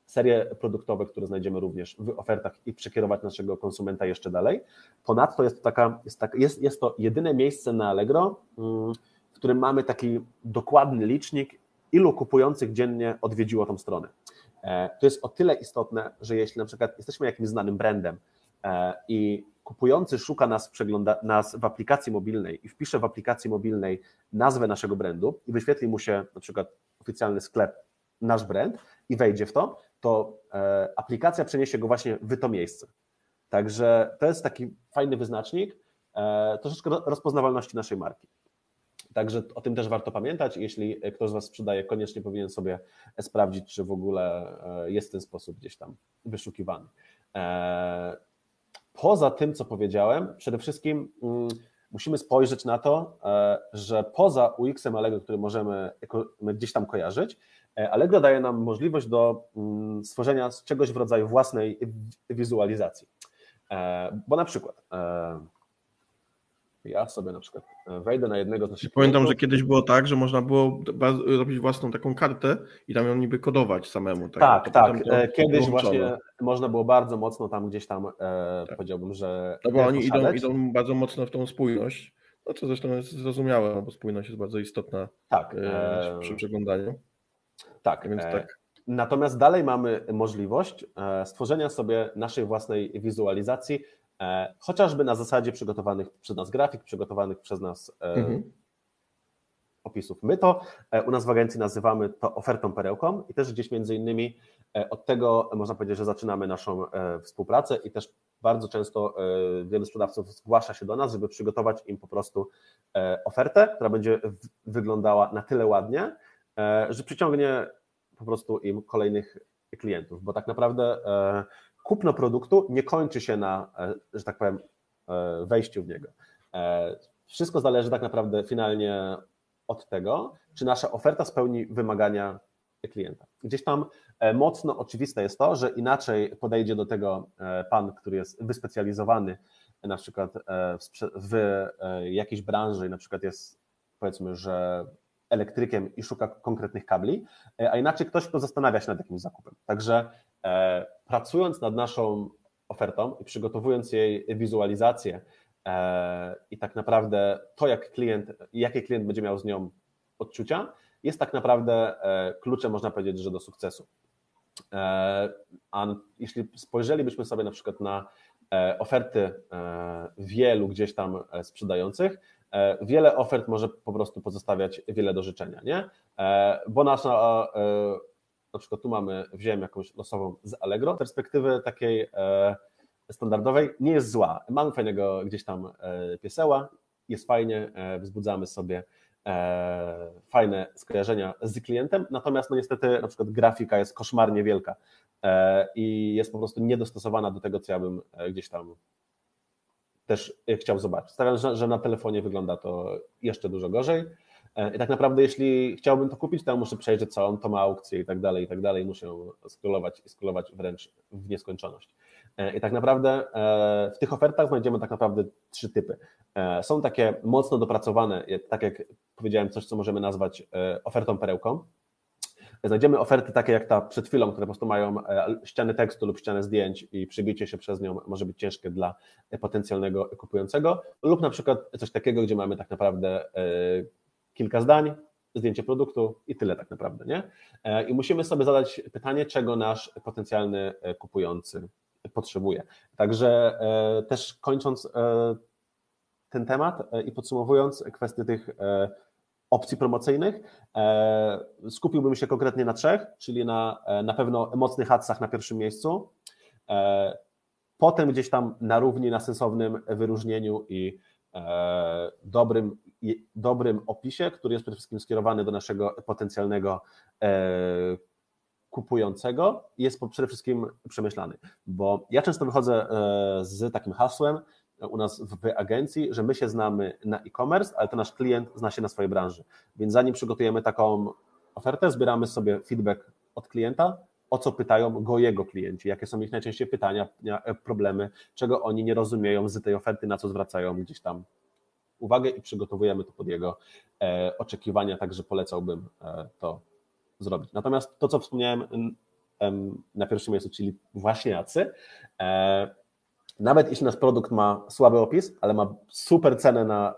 S2: serie produktowe, które znajdziemy również w ofertach i przekierować naszego konsumenta jeszcze dalej. Ponadto jest to, taka, jest, tak, jest, jest to jedyne miejsce na Allegro, mm, w którym mamy taki dokładny licznik, ilu kupujących dziennie odwiedziło tą stronę. E, to jest o tyle istotne, że jeśli na przykład jesteśmy jakimś znanym brandem e, i kupujący szuka nas, przegląda nas w aplikacji mobilnej i wpisze w aplikacji mobilnej nazwę naszego brandu i wyświetli mu się na przykład oficjalny sklep, nasz brand i wejdzie w to, to e, aplikacja przeniesie go właśnie w to miejsce. Także to jest taki fajny wyznacznik troszeczkę rozpoznawalności naszej marki. Także o tym też warto pamiętać. Jeśli ktoś z Was sprzedaje, koniecznie powinien sobie sprawdzić, czy w ogóle e, jest w ten sposób gdzieś tam wyszukiwany. E, poza tym, co powiedziałem, przede wszystkim mm, musimy spojrzeć na to, e, że poza UX-em Allegro, który możemy gdzieś tam kojarzyć, Allegro daje nam możliwość do mm, stworzenia czegoś w rodzaju własnej wizualizacji. Bo na przykład ja sobie na przykład e, wejdę na jednego z naszych
S1: Pamiętam, że kiedyś było tak, że można było robić własną taką kartę i tam ją niby kodować samemu.
S2: Tak, tak. tak. E, kiedyś właśnie można było bardzo mocno tam gdzieś tam, e, tak. powiedziałbym, że...
S1: No bo oni idą, idą bardzo mocno w tą spójność, no co zresztą jest zrozumiałe, no bo spójność jest bardzo istotna tak, przy przeglądaniu.
S2: Tak, więc tak. Natomiast dalej mamy możliwość stworzenia sobie naszej własnej wizualizacji chociażby na zasadzie przygotowanych przez nas grafik, przygotowanych przez nas e, mhm. opisów. My to e, u nas w agencji nazywamy to ofertą perełką i też gdzieś między innymi od tego można powiedzieć, że zaczynamy naszą współpracę i też bardzo często wielu sprzedawców zgłasza się do nas, żeby przygotować im po prostu ofertę, która będzie wyglądała na tyle ładnie, że przyciągnie po prostu im kolejnych klientów, bo tak naprawdę kupno produktu nie kończy się na, e, że tak powiem, e, wejściu w niego. E, wszystko zależy tak naprawdę finalnie od tego, czy nasza oferta spełni wymagania klienta. Gdzieś tam mocno oczywiste jest to, że inaczej podejdzie do tego pan, który jest wyspecjalizowany na przykład w jakiejś branży, na przykład jest powiedzmy, że elektrykiem i szuka konkretnych kabli, a inaczej ktoś, kto zastanawia się nad jakimś zakupem. Także pracując nad naszą ofertą i przygotowując jej wizualizację e, i tak naprawdę to, jak klient, jakie klient będzie miał z nią odczucia, jest tak naprawdę e, kluczem, można powiedzieć, że do sukcesu. A jeśli spojrzelibyśmy sobie na przykład na oferty wielu gdzieś tam sprzedających, wiele ofert może po prostu pozostawiać wiele do życzenia, nie? Bo nasza na przykład tu mamy, wziąłem jakąś losową z Allegro, perspektywy takiej e, standardowej nie jest zła. Mamy fajnego gdzieś tam e, pieseła, jest fajnie, e, wzbudzamy sobie fajne skojarzenia z klientem, natomiast no niestety na przykład grafika jest koszmarnie wielka i jest po prostu niedostosowana do tego, co ja bym gdzieś tam też chciał zobaczyć. Stawiam, że, że na telefonie wygląda to jeszcze dużo gorzej. E, I tak naprawdę, jeśli chciałbym to kupić, to muszę przejrzeć całą tą aukcję i tak dalej, i tak dalej. Muszę scrollować i scrollować wręcz w nieskończoność. E, I tak naprawdę e, w tych ofertach znajdziemy tak naprawdę trzy typy. Są takie mocno dopracowane, tak jak powiedziałem, coś, co możemy nazwać ofertą perełką. Znajdziemy oferty takie jak ta przed chwilą, które po prostu mają ściany tekstu lub ścianę zdjęć i przybicie się przez nią może być ciężkie dla potencjalnego kupującego, lub na przykład coś takiego, gdzie mamy tak naprawdę kilka zdań, zdjęcie produktu i tyle tak naprawdę, nie? E, I musimy sobie zadać pytanie, czego nasz potencjalny e, kupujący potrzebuje. Także e, też kończąc ten temat i podsumowując kwestię tych opcji promocyjnych, skupiłbym się konkretnie na trzech, czyli na, na pewno mocnych adsach na pierwszym miejscu, potem gdzieś tam na równi, na sensownym wyróżnieniu i dobrym dobrym opisie, który jest przede wszystkim skierowany do naszego potencjalnego kupującego jest przede wszystkim przemyślany, bo ja często wychodzę z takim hasłem u nas w agencji, że my się znamy na e-commerce, ale to nasz klient zna się na swojej branży, więc zanim przygotujemy taką ofertę, zbieramy sobie feedback od klienta, o co pytają go jego klienci, jakie są ich najczęściej pytania, e, problemy, czego oni nie rozumieją z tej oferty, na co zwracają gdzieś tam uwagę i przygotowujemy to pod jego e, oczekiwania, także polecałbym e, to zrobić. Natomiast to, co wspomniałem na pierwszym miejscu, czyli właśnie jacy, nawet jeśli nasz produkt ma słaby opis, ale ma super cenę na,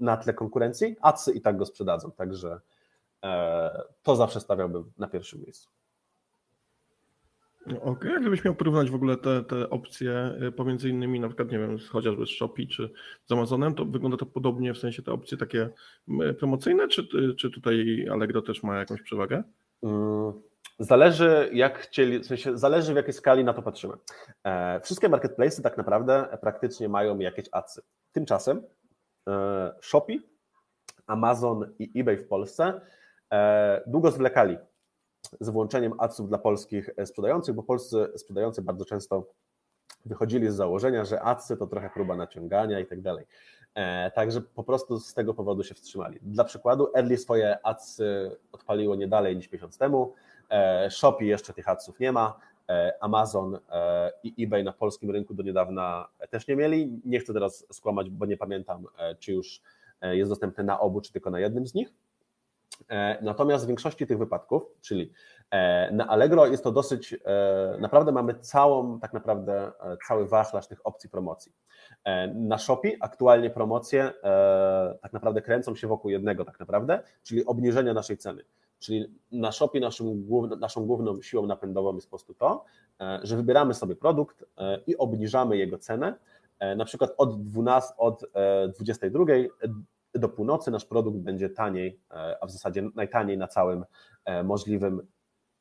S2: na tle konkurencji, acy i tak go sprzedadzą, także to zawsze stawiałbym na pierwszym miejscu.
S1: No, okej, okay. gdybyś miał porównać w ogóle te, te opcje y, pomiędzy innymi, na przykład, nie wiem, chociażby z Shopee czy z Amazonem, to wygląda to podobnie, w sensie te opcje takie promocyjne, czy, czy tutaj Allegro też ma jakąś przewagę? Mm,
S2: zależy jak chcieli, w sensie zależy w jakiej skali na to patrzymy. E, wszystkie marketplace tak naprawdę praktycznie mają jakieś adsy. Tymczasem e, Shopee, Amazon i eBay w Polsce e, długo zwlekali z włączeniem adsów dla polskich sprzedających, bo polscy sprzedający bardzo często wychodzili z założenia, że adsy to trochę próba naciągania i tak dalej. E, także po prostu z tego powodu się wstrzymali. Dla przykładu, Early swoje adsy odpaliło nie dalej niż miesiąc temu. E, Shopee jeszcze tych adsów nie ma. E, Amazon i eBay na polskim rynku do niedawna też nie mieli. Nie chcę teraz skłamać, bo nie pamiętam, czy już jest dostępny na obu, czy tylko na jednym z nich. E, natomiast w większości tych wypadków, czyli e, na Allegro jest to dosyć, e, naprawdę mamy całą, tak naprawdę cały wachlarz tych opcji promocji. Na Shopee aktualnie promocje tak naprawdę kręcą się wokół jednego tak naprawdę, czyli obniżenia naszej ceny. Czyli na Shopee naszym, naszą główną siłą napędową jest po prostu to, że wybieramy sobie produkt i obniżamy jego cenę, na przykład od 12, od 22 do północy nasz produkt będzie taniej, e, a w zasadzie najtaniej na całym e, możliwym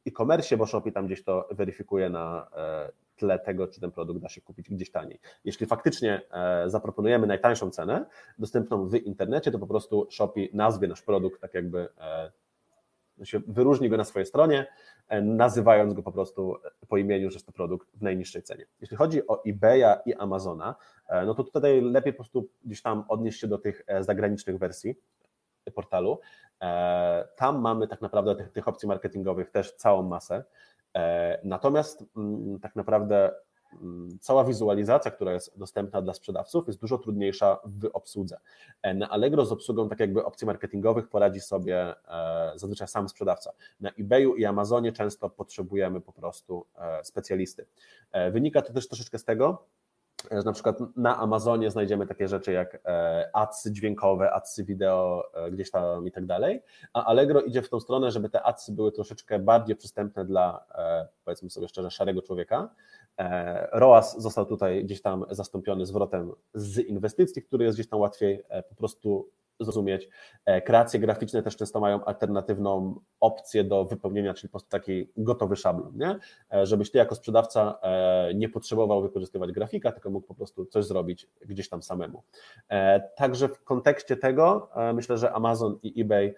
S2: e-commerce, bo Shopee tam gdzieś to weryfikuje na e, tle tego, czy ten produkt da się kupić gdzieś taniej. Jeśli faktycznie zaproponujemy najtańszą cenę dostępną w internecie, to po prostu Shopee nazwie nasz produkt tak jakby się wyróżni go na swojej stronie, e, nazywając go po prostu po imieniu, że jest to produkt w najniższej cenie. Jeśli chodzi o eBaya i Amazona, e, no to tutaj lepiej po prostu gdzieś tam odnieść się do tych e, zagranicznych wersji portalu. Tam mamy tak naprawdę tych, tych opcji marketingowych też całą masę. Natomiast mm, tak naprawdę cała wizualizacja, która jest dostępna dla sprzedawców, jest dużo trudniejsza w obsłudze. E, na Allegro z obsługą tak jakby opcji marketingowych poradzi sobie e, zazwyczaj sam sprzedawca. Na eBayu i Amazonie często potrzebujemy po prostu e, specjalisty. Wynika to też troszeczkę z tego, że na przykład na Amazonie znajdziemy takie rzeczy jak adsy dźwiękowe, adsy wideo gdzieś tam i tak dalej, a Allegro idzie w tą stronę, żeby te adsy były troszeczkę bardziej przystępne dla, powiedzmy sobie szczerze, szarego człowieka, E, ROAS został tutaj gdzieś tam zastąpiony zwrotem z inwestycji, który jest gdzieś tam łatwiej e, po prostu zrozumieć. E, kreacje graficzne też często mają alternatywną opcję do wypełnienia, czyli po prostu taki gotowy szablon, nie? żebyś ty jako sprzedawca nie potrzebował wykorzystywać grafika, tylko mógł po prostu coś zrobić gdzieś tam samemu. Także w kontekście tego myślę, że Amazon i eBay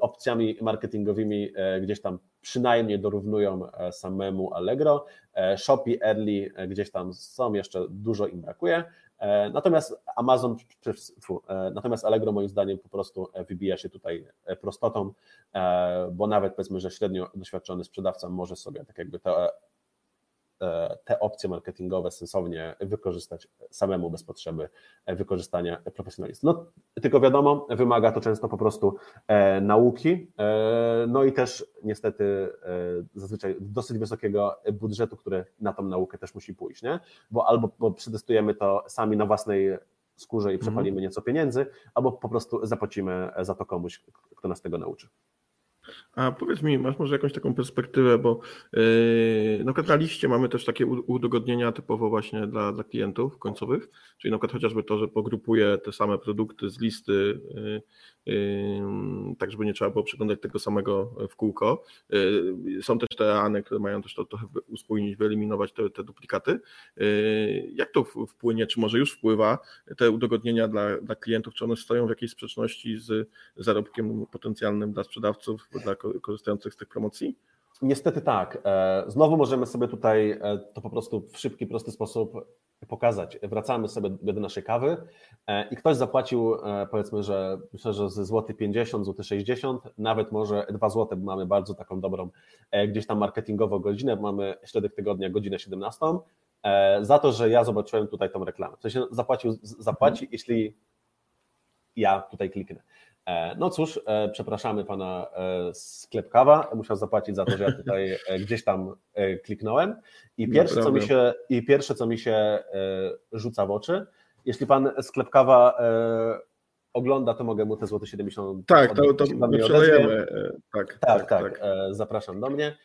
S2: opcjami marketingowymi gdzieś tam przynajmniej dorównują e, samemu Allegro. E, Shopee, Early e, gdzieś tam są, jeszcze dużo im brakuje. Natomiast Amazon, natomiast Allegro moim zdaniem po prostu wybija się tutaj prostotą, bo nawet powiedzmy, że średnio doświadczony sprzedawca może sobie tak jakby E, te opcje marketingowe sensownie wykorzystać samemu bez potrzeby e, wykorzystania profesjonalistów. No, tylko wiadomo, wymaga to często po prostu e, nauki, no i też niestety zazwyczaj dosyć wysokiego budżetu, który na tą naukę też musi pójść, nie? Bo albo bo przetestujemy to sami na własnej skórze i mhm. przepalimy nieco pieniędzy, albo po prostu zapłacimy za to komuś, kto nas tego nauczy.
S1: A powiedz mi, masz może jakąś taką perspektywę, bo yy, na przykład na liście mamy też takie udogodnienia typowo właśnie dla, dla klientów końcowych, czyli na przykład chociażby to, że pogrupuje te same produkty z listy, yy, yy, tak żeby nie trzeba było przeglądać tego samego w kółko. Yy, są też te ANY, które mają też to trochę uspójnić, wyeliminować te, te duplikaty. Yy, jak to wpłynie, czy może już wpływa, te udogodnienia dla, dla klientów, czy one stoją w jakiejś sprzeczności z zarobkiem potencjalnym dla sprzedawców, dla korzystających z tych promocji?
S2: Niestety tak. E, znowu możemy sobie tutaj e, to po prostu w szybki, prosty sposób pokazać. Wracamy sobie do naszej kawy e, i ktoś zapłacił, powiedzmy, że myślę, że ze złoty 50, złoty 60, nawet może 2 złote, bo mamy bardzo taką dobrą gdzieś tam marketingową godzinę, mamy środek tygodnia, godzinę 17, za to, że ja zobaczyłem tutaj tą reklamę. W sensie zapłacił, zapłaci, mhm. jeśli ja tutaj kliknę. E, no cóż, e, przepraszamy pana e, sklep kawa, musiał zapłacić za to, że ja tutaj gdzieś tam kliknąłem. I pierwsze, co mi się, i pierwsze, co mi się rzuca w oczy, jeśli pan sklep kawa ogląda, to mogę mu te złote 70
S1: Tak, to, to my przelejemy.
S2: Tak, tak, tak, tak. Zapraszam do mnie.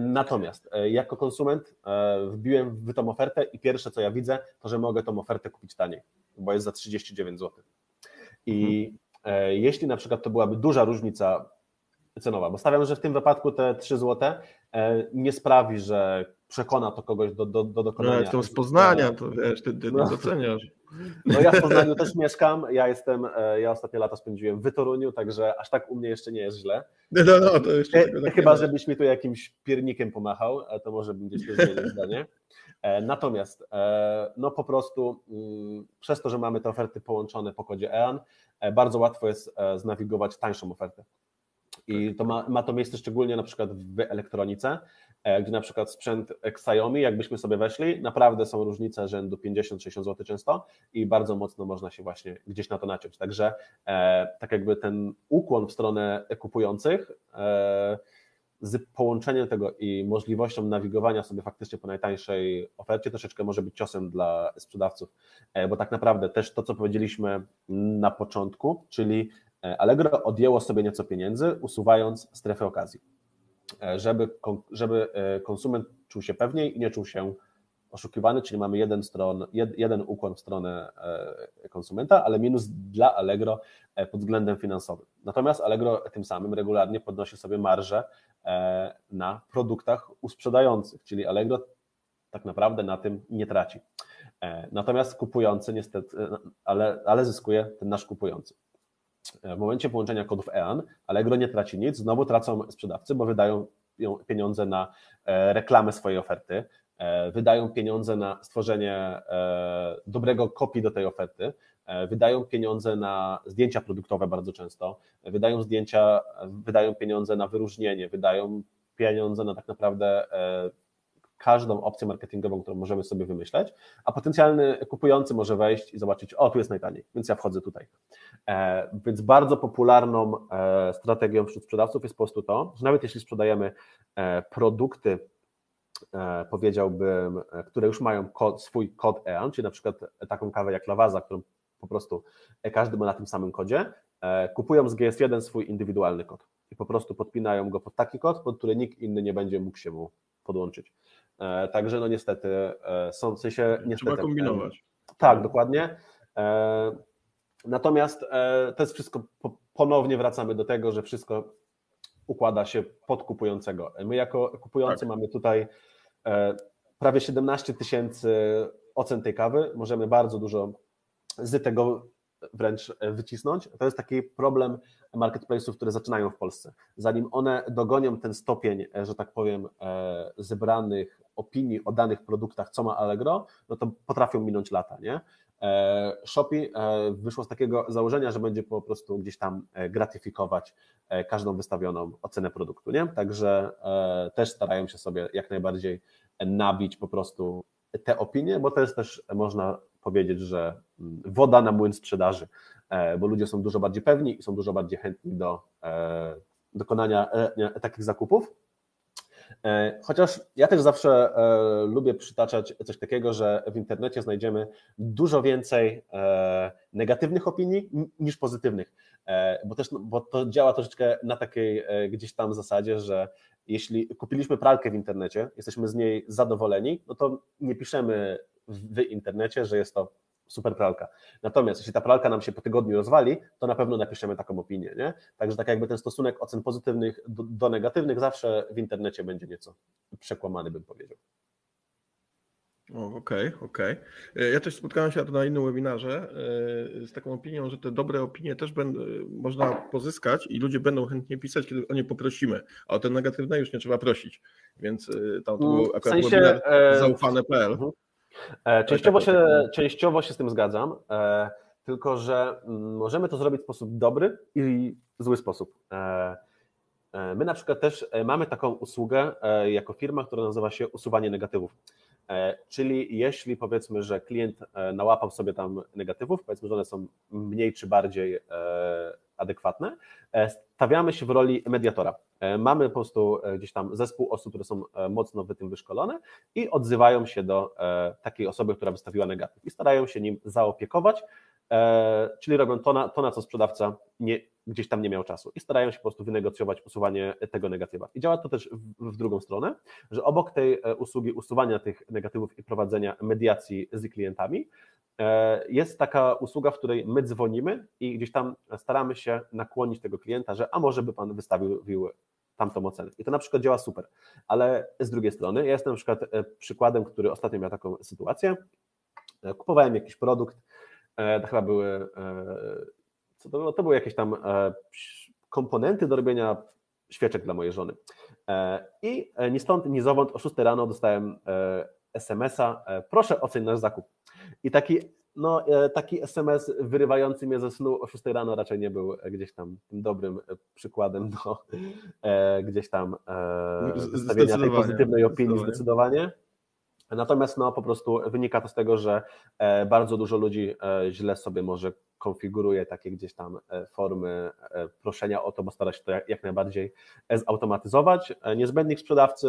S2: Natomiast jako konsument wbiłem w tą ofertę i pierwsze, co ja widzę, to że mogę tą ofertę kupić taniej, bo jest za 39 zł. I mhm jeśli na przykład to byłaby duża różnica cenowa, bo stawiam, że w tym wypadku te 3 zł e, nie sprawi, że przekona to kogoś do, do, do dokonania. No
S1: jak to z Poznania, to wiesz, ty, ty no. doceniasz.
S2: No ja w Poznaniu też mieszkam, ja jestem, e, ja ostatnie lata spędziłem w Toruniu, także aż tak u mnie jeszcze nie jest źle.
S1: No, no, no to jeszcze
S2: Chyba, żebyś mi tu jakimś piernikiem pomachał, to może bym gdzieś zmienił zdanie. Natomiast no po prostu mm, przez to, że mamy te oferty połączone po kodzie EAN, E, bardzo łatwo jest e, znawigować tańszą ofertę. I tak. to ma, ma to miejsce szczególnie na przykład w elektronice, e, gdzie na przykład sprzęt Xiaomi, jakbyśmy sobie weszli, naprawdę są różnice rzędu 50-60 zł często i bardzo mocno można się właśnie gdzieś na to naciąć. Także tak jakby ten ukłon w stronę kupujących z połączeniem tego i możliwością nawigowania sobie faktycznie po najtańszej ofercie troszeczkę może być ciosem dla sprzedawców, e, bo tak naprawdę też to, co powiedzieliśmy na początku, czyli e, Allegro odjęło sobie nieco pieniędzy, usuwając strefę okazji, e, żeby, żeby konsument czuł się pewniej i nie czuł się oszukiwany, czyli mamy jeden, stron, jed, jeden ukłon w stronę konsumenta, ale minus dla Allegro pod względem finansowym. Natomiast Allegro tym samym regularnie podnosi sobie marżę E, na produktach usprzedających, czyli Allegro tak naprawdę na tym nie traci. E, natomiast kupujący niestety, e, ale, ale zyskuje ten nasz kupujący. W momencie połączenia kodów EAN Allegro nie traci nic, znowu tracą sprzedawcy, bo wydają pieniądze na reklamę swojej oferty, wydają pieniądze na stworzenie dobrego kopii do tej oferty, E, wydają pieniądze na zdjęcia produktowe bardzo często, wydają zdjęcia, wydają pieniądze na wyróżnienie, wydają pieniądze na tak naprawdę e, każdą opcję marketingową, którą możemy sobie wymyśleć, a potencjalny kupujący może wejść i zobaczyć, o tu jest najtaniej, więc ja wchodzę tutaj. E, więc bardzo popularną strategią wśród sprzedawców jest po prostu to, że nawet jeśli sprzedajemy produkty, powiedziałbym, które już mają kod, swój kod EAN, czyli na przykład taką kawę jak Lawaza, którą po prostu e, każdy ma na tym samym kodzie, e, kupują z GS1 swój indywidualny kod i po prostu podpinają go pod taki kod, pod który nikt inny nie będzie mógł się mu podłączyć. E, także no niestety są, w sensie niestety...
S1: Trzeba kombinować.
S2: Tak, dokładnie. Natomiast to jest wszystko, ponownie wracamy do tego, że wszystko układa się pod kupującego. My jako kupujący tak. mamy tutaj prawie 17 tysięcy ocen tej kawy, możemy bardzo dużo z tego wręcz wycisnąć. To jest taki problem marketplace'ów, które zaczynają w Polsce. Zanim one dogonią ten stopień, że tak powiem, e, zebranych opinii o danych produktach, co ma Allegro, no to potrafią minąć lata, nie? E, Shopee e, wyszło z takiego założenia, że będzie po prostu gdzieś tam gratyfikować każdą wystawioną ocenę produktu, nie? Także też starają się sobie jak najbardziej nabić po prostu te opinie, bo to jest też, można powiedzieć, że mm, woda na młyn sprzedaży, e, bo ludzie są dużo bardziej pewni i są dużo bardziej chętni do e, dokonania e, takich zakupów. Chociaż ja też zawsze lubię przytaczać coś takiego, że w internecie znajdziemy dużo więcej negatywnych opinii niż pozytywnych. bo też bo to działa troszeczkę na takiej gdzieś tam zasadzie, że jeśli kupiliśmy pralkę w internecie, jesteśmy z niej zadowoleni, no to nie piszemy w internecie, że jest to super pralka. Natomiast jeśli ta pralka nam się po tygodniu rozwali, to na pewno napiszemy taką opinię. Nie? Także tak jakby ten stosunek ocen pozytywnych do, do negatywnych zawsze w internecie będzie nieco przekłamany, bym powiedział.
S1: Okej, okej. Okay, okay. Ja też spotkałem się na innym webinarze e, z taką opinią, że te dobre opinie też będą, można pozyskać i ludzie będą chętnie pisać, kiedy o nie poprosimy, a o te negatywne już nie trzeba prosić. Więc e, tam to był akurat sensie, webinar e, zaufane.pl. Mhm.
S2: Częściowo się, częściowo się z tym zgadzam, tylko że mm, możemy to zrobić w sposób dobry i zły sposób. My na przykład też mamy taką usługę jako firma, która nazywa się usuwanie negatywów. E, czyli jeśli powiedzmy, że klient e, nałapał sobie tam negatywów, powiedzmy, że one są mniej czy bardziej e, adekwatne, stawiamy się w roli mediatora. Mamy po prostu gdzieś tam zespół osób, które są mocno w tym wyszkolone i odzywają się do takiej osoby, która wystawiła negatyw i starają się nim zaopiekować, czyli robią to na, to, na co sprzedawca nie, gdzieś tam nie miał czasu i starają się po prostu wynegocjować usuwanie tego negatywa. I działa to też w, w drugą stronę, że obok tej e, usługi usuwania tych negatywów i prowadzenia mediacji z klientami, e, jest taka usługa, w której my dzwonimy i gdzieś tam staramy się nakłonić tego klienta, że a może by pan wystawił tamtą ocenę. I to na przykład działa super. Ale z drugiej strony, ja jestem na przykład e, przykładem, który ostatnio miał taką sytuację. Kupowałem jakiś produkt, to chyba były co to, było? to były jakieś tam e, komponenty do robienia świeczek dla mojej żony. E, I e, ni stąd, ni zowąd o 6 rano dostałem SMS-a, proszę oceń nasz zakup. I taki, no, taki SMS wyrywający mnie ze snu o 6 rano raczej nie był gdzieś tam tym dobrym przykładem do gdzieś tam zostawienia tej pozytywnej opinii zdecydowanie. Natomiast no, po prostu wynika to z tego, że bardzo dużo ludzi źle sobie może konfiguruje takie gdzieś tam e, formy e, proszenia o to, bo stara się to jak najbardziej zautomatyzować. E, niezbędnik sprzedawcy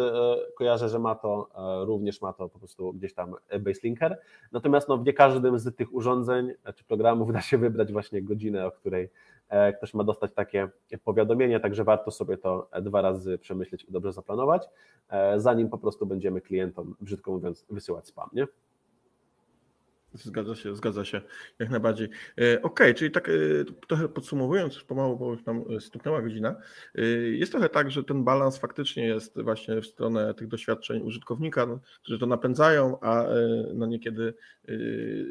S2: kojarzę, że ma to, również ma to po prostu gdzieś tam baselinker. Natomiast no, w nie każdym z tych urządzeń czy programów da się wybrać właśnie godzinę, o której ktoś ma dostać takie powiadomienie, także warto sobie to dwa razy przemyśleć i dobrze zaplanować, zanim po prostu będziemy klientom, brzydko mówiąc, wysyłać spam, nie?
S1: Zgadza się, zgadza się, jak najbardziej. E, okej, okay, czyli tak e, trochę podsumowując, już pomału, bo już nam stuknęła godzina, e, jest trochę tak, że ten balans faktycznie jest właśnie w stronę tych doświadczeń użytkownika, no, którzy to napędzają, a no niekiedy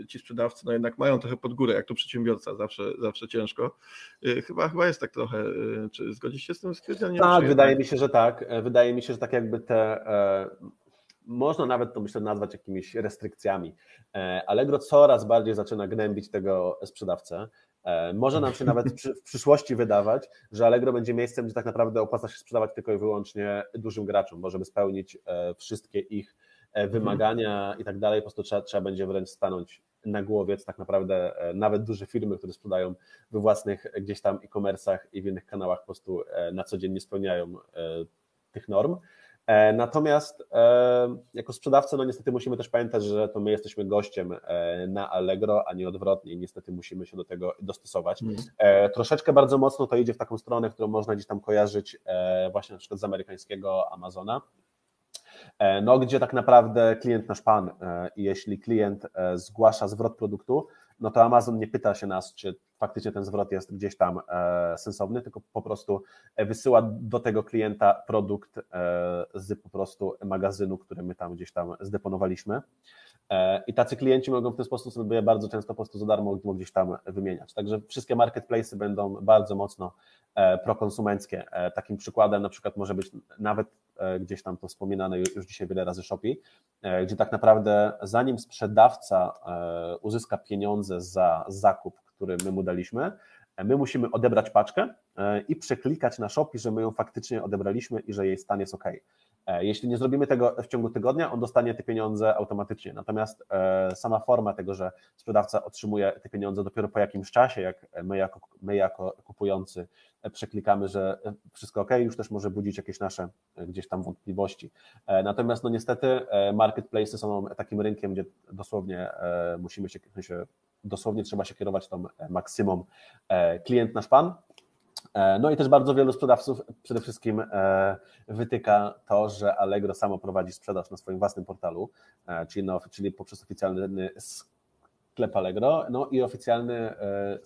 S1: ci sprzedawcy no jednak mają trochę pod górę, jak to przedsiębiorca, zawsze, zawsze ciężko. Chyba, chyba jest tak trochę, czy zgodzisz się z tym stwierdzeniem?
S2: Tak, wydaje mi się, że tak. Wydaje mi się, że tak jakby te można nawet to myślę nazwać jakimiś restrykcjami. E, Allegro coraz bardziej zaczyna gnębić tego sprzedawcę. E, może nam się nawet w przyszłości wydawać, że Allegro będzie miejscem, gdzie tak naprawdę opłaca się sprzedawać tylko i wyłącznie dużym graczom, bo żeby spełnić e, wszystkie ich wymagania i tak dalej, po prostu trzeba, trzeba będzie wręcz stanąć na głowie, tak naprawdę nawet duże firmy, które sprzedają we własnych gdzieś tam e-commerce'ach i w innych kanałach po prostu na co dzień nie spełniają tych norm. E, natomiast e, jako sprzedawca, no niestety musimy też pamiętać, że to my jesteśmy gościem e, na Allegro, a nie odwrotnie. Niestety musimy się do tego dostosować. Mm. Troszeczkę bardzo mocno to idzie w taką stronę, którą można gdzieś tam kojarzyć właśnie na przykład z amerykańskiego Amazona. No, gdzie tak naprawdę klient nasz pan jeśli klient zgłasza zwrot produktu, no to Amazon nie pyta się nas, czy faktycznie ten zwrot jest gdzieś tam e, sensowny, tylko po prostu e, wysyła do tego klienta produkt e, z po prostu magazynu, który my tam gdzieś tam zdeponowaliśmy. I tacy klienci mogą w ten sposób sobie bardzo często po prostu za darmo gdzieś tam wymieniać. Także wszystkie marketplace będą bardzo mocno prokonsumenckie. Takim przykładem na przykład może być nawet gdzieś tam to wspominane już dzisiaj wiele razy Shopee, gdzie tak naprawdę zanim sprzedawca uzyska pieniądze za zakup, który my mu daliśmy, e, my musimy odebrać paczkę e, i przeklikać na Shopee, że my ją faktycznie odebraliśmy i że jej stan jest ok. E, jeśli nie zrobimy tego w ciągu tygodnia, on dostanie te pieniądze automatycznie. Natomiast sama forma tego, że sprzedawca otrzymuje te pieniądze dopiero po jakimś czasie, jak my jako, my jako kupujący przeklikamy, że wszystko ok, już też może budzić jakieś nasze gdzieś tam wątpliwości. Natomiast no niestety marketplace są takim rynkiem, gdzie dosłownie musimy się, się dosłownie trzeba się kierować tą maksymą klient nasz pan. No i też bardzo wielu sprzedawców przede wszystkim wytyka to, że Allegro samo prowadzi sprzedaż na swoim własnym portalu, czyli, no, czyli poprzez oficjalny sklep Allegro, no i oficjalny e,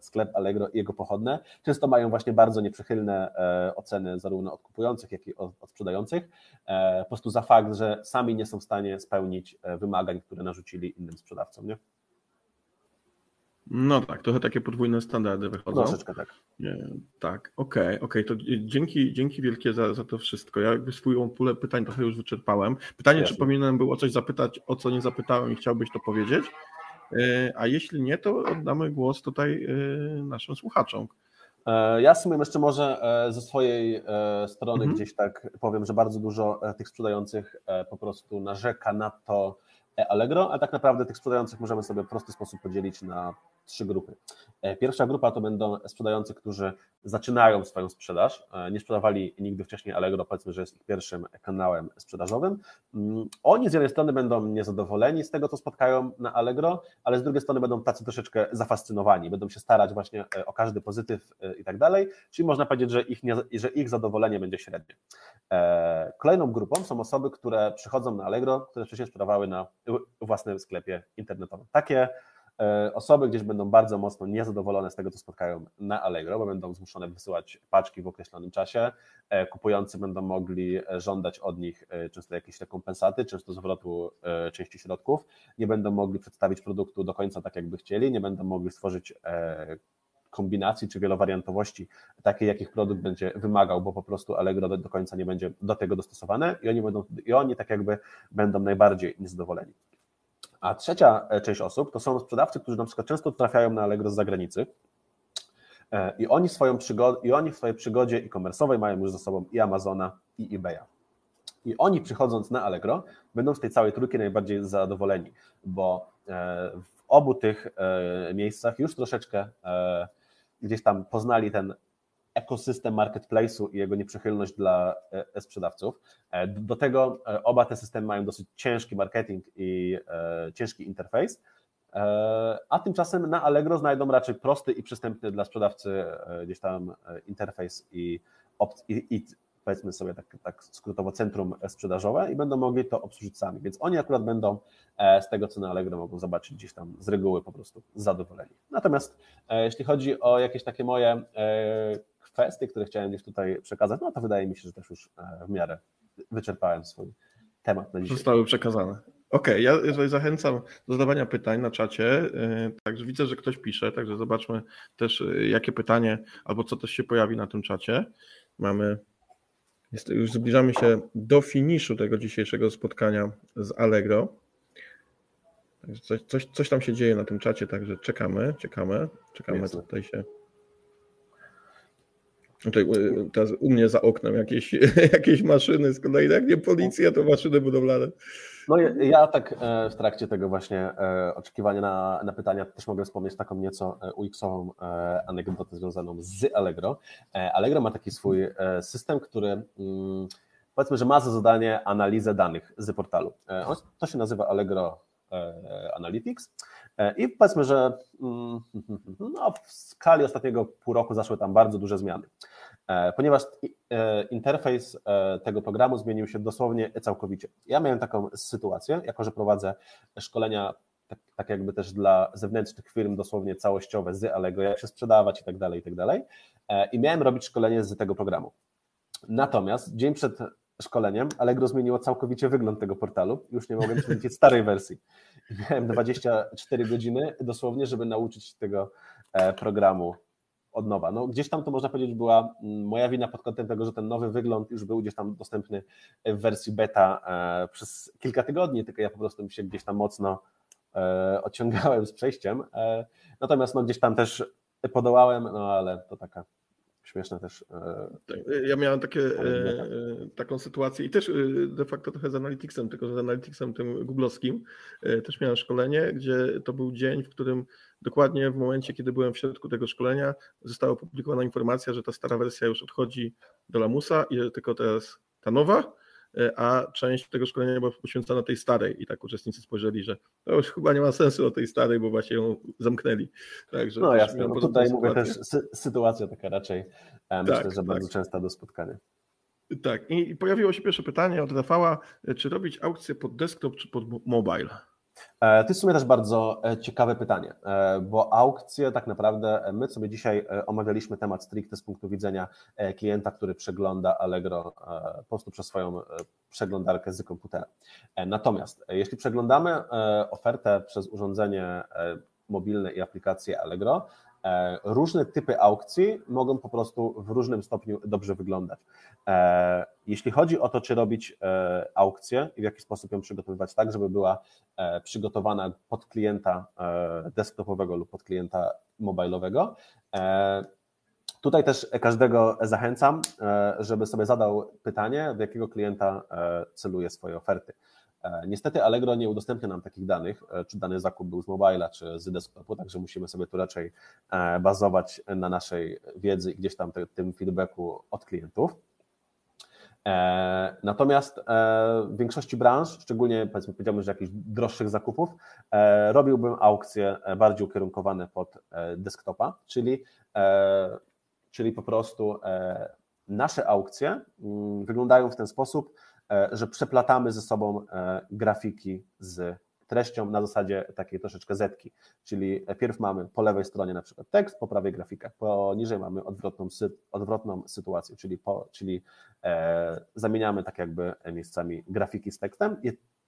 S2: sklep, Allegro i jego pochodne. Często mają właśnie bardzo nieprzychylne e, oceny zarówno od kupujących, jak i od, sprzedających, e, po prostu za fakt, że sami nie są w stanie spełnić wymagań, które narzucili innym sprzedawcom, nie?
S1: No tak, trochę takie podwójne standardy wychodzą.
S2: Troszeczkę tak.
S1: Nie, tak, okej, okay, okej, okay. to dzięki, dzięki wielkie za, za to wszystko. Ja jakby swoją pulę pytań trochę już wyczerpałem. Pytanie, Jasne. czy powinienem było coś zapytać, o co nie zapytałem i chciałbyś to powiedzieć? E, a jeśli nie, to oddamy głos tutaj e, naszym słuchaczom.
S2: E, ja sumie jeszcze może ze swojej strony mhm. gdzieś tak powiem, że bardzo dużo tych sprzedających po prostu narzeka na to, Allegro, a tak naprawdę tych sprzedających możemy sobie w prosty sposób podzielić na trzy grupy. E, pierwsza grupa to będą sprzedający, którzy zaczynają swoją sprzedaż, e, nie sprzedawali nigdy wcześniej Allegro, powiedzmy, że jest ich pierwszym kanałem sprzedażowym. Mm, oni z jednej strony będą niezadowoleni z tego, co spotkają na Allegro, ale z drugiej strony będą tacy troszeczkę zafascynowani, będą się starać właśnie e, o każdy pozytyw i tak dalej, czyli można powiedzieć, że ich, nie, że ich zadowolenie będzie średnie. Kolejną grupą są osoby, które przychodzą na Allegro, które wcześniej sprzedawały na własnym sklepie internetowym. Takie osoby gdzieś będą bardzo mocno niezadowolone z tego, co spotkają na Allegro, bo będą zmuszone wysyłać paczki w określonym czasie. E, kupujący będą mogli e, żądać od nich często jakieś rekompensaty, często zwrotu części środków. Nie będą mogli przedstawić produktu do końca tak, jakby chcieli, nie będą mogli stworzyć kombinacji czy wielowariantowości, takiej jakich produkt będzie wymagał, bo po prostu Allegro do, do końca nie będzie do tego dostosowane i oni, będą, i oni tak jakby będą najbardziej niezadowoleni. A trzecia e, część osób to są sprzedawcy, którzy na przykład często trafiają na Allegro z zagranicy e, i oni, swoją przygodę, i oni w swojej przygodzie e-commerce'owej mają już za sobą i Amazona, i eBaya. I oni przychodząc na Allegro będą z tej całej trójki najbardziej zadowoleni, bo e, w obu tych miejscach już troszeczkę gdzieś tam poznali ten ekosystem marketplace'u i jego nieprzychylność dla e, sprzedawców. E, do tego e, oba te systemy mają dosyć ciężki marketing i ciężki interfejs, a tymczasem na Allegro znajdą raczej prosty i przystępny dla sprzedawcy gdzieś tam interfejs i, i, i powiedzmy sobie tak, tak skrótowo centrum sprzedażowe i będą mogli to obsłużyć sami. Więc oni akurat będą z tego, co na Allegro mogą zobaczyć gdzieś tam z reguły po prostu zadowoleni. Natomiast jeśli chodzi o jakieś takie moje kwestie, które chciałem gdzieś tutaj przekazać, no to wydaje mi się, że też już e, w miarę wyczerpałem swój temat na dzisiaj.
S1: Zostały przekazane. Okej, okay, ja tutaj zachęcam do zadawania pytań na czacie. E, także widzę, że ktoś pisze, także zobaczmy też, e, jakie pytanie albo co też się pojawi na tym czacie. Mamy, jest, już zbliżamy się do finiszu tego dzisiejszego spotkania z Allegro. Także coś, coś, coś tam się dzieje na tym czacie, także czekamy, czekamy, czekamy, tutaj się Tutaj, e, teraz u mnie za oknem jakieś, jakieś maszyny z kolei, jak nie policja, to maszyny budowlane.
S2: No ja tak e, w trakcie tego właśnie e, oczekiwania na, na pytania też mogę wspomnieć taką nieco UX-ową anegdotę związaną z Allegro. Allegro ma taki swój system, który mm, powiedzmy, że ma za zadanie analizę danych z portalu. To się nazywa Allegro Analytics. I powiedzmy, że mm, no, w skali ostatniego pół roku zaszły tam bardzo duże zmiany. E, ponieważ e, interfejs e, tego programu zmienił się dosłownie całkowicie. Ja miałem taką sytuację, jako że prowadzę szkolenia tak, tak jakby też dla zewnętrznych firm dosłownie całościowe z Allegro, jak się sprzedawać i tak dalej, i tak dalej. I miałem robić szkolenie z tego programu. Natomiast dzień przed szkoleniem Allegro zmieniło całkowicie wygląd tego portalu. Już nie mogłem widzieć starej wersji. Miałem 24 godziny dosłownie, żeby nauczyć się tego programu od nowa. No, gdzieś tam to można powiedzieć była mm, moja wina pod kątem tego, że ten nowy wygląd już był gdzieś tam dostępny w wersji beta e, przez kilka tygodni, tylko ja po prostu się gdzieś tam mocno e, ociągałem z przejściem. E, natomiast no, gdzieś tam też podołałem, no ale to taka śmieszne też.
S1: Tak, ja miałem takie, taką sytuację i też de facto trochę z Analyticsem, tylko że z Analyticsem tym googlowskim też miałem szkolenie, gdzie to był dzień, w którym dokładnie w momencie, kiedy byłem w środku tego szkolenia, została opublikowana informacja, że ta stara wersja już odchodzi do lamusa i tylko teraz ta nowa. A część tego szkolenia była poświęcona tej starej i tak uczestnicy spojrzeli, że to już chyba nie ma sensu o tej starej, bo właśnie ją zamknęli.
S2: Także no jasne, no tutaj mówię też sy sytuacja taka raczej, myślę, tak, że bardzo tak. częsta do spotkania.
S1: Tak, i pojawiło się pierwsze pytanie od Rafała, czy robić aukcję pod desktop czy pod mobile?
S2: E, to jest w sumie też bardzo e, ciekawe pytanie, e, bo aukcje tak naprawdę, my sobie dzisiaj omawialiśmy temat stricte z punktu widzenia klienta, który przegląda Allegro po prostu przez swoją przeglądarkę z komputera. Natomiast jeśli przeglądamy ofertę przez urządzenie mobilne i aplikację Allegro, różne typy aukcji mogą po prostu w różnym stopniu dobrze wyglądać. E, jeśli chodzi o to, czy robić e, aukcję i w jaki sposób ją przygotowywać tak, żeby była przygotowana pod klienta desktopowego lub pod klienta mobilowego, Tutaj też każdego zachęcam, żeby sobie zadał pytanie, w jakiego klienta celuje swoje oferty. E, niestety Allegro nie udostępnia nam takich danych, e, czy dany zakup był z mobila, czy z desktopu, także musimy sobie tu raczej e, bazować na naszej wiedzy i gdzieś tam tym feedbacku od klientów. Natomiast w większości branż, szczególnie powiedzmy powiedziałbym, że jakichś droższych zakupów, robiłbym aukcje bardziej ukierunkowane pod desktopa, czyli, czyli po prostu nasze aukcje mm, wyglądają w ten sposób, że przeplatamy ze sobą e, grafiki z treścią na zasadzie takiej troszeczkę zetki, czyli pierw mamy po lewej stronie na przykład tekst, po prawej grafika, poniżej mamy odwrotną, odwrotną sytuację, czyli, po, czyli e, zamieniamy tak jakby miejscami grafiki z tekstem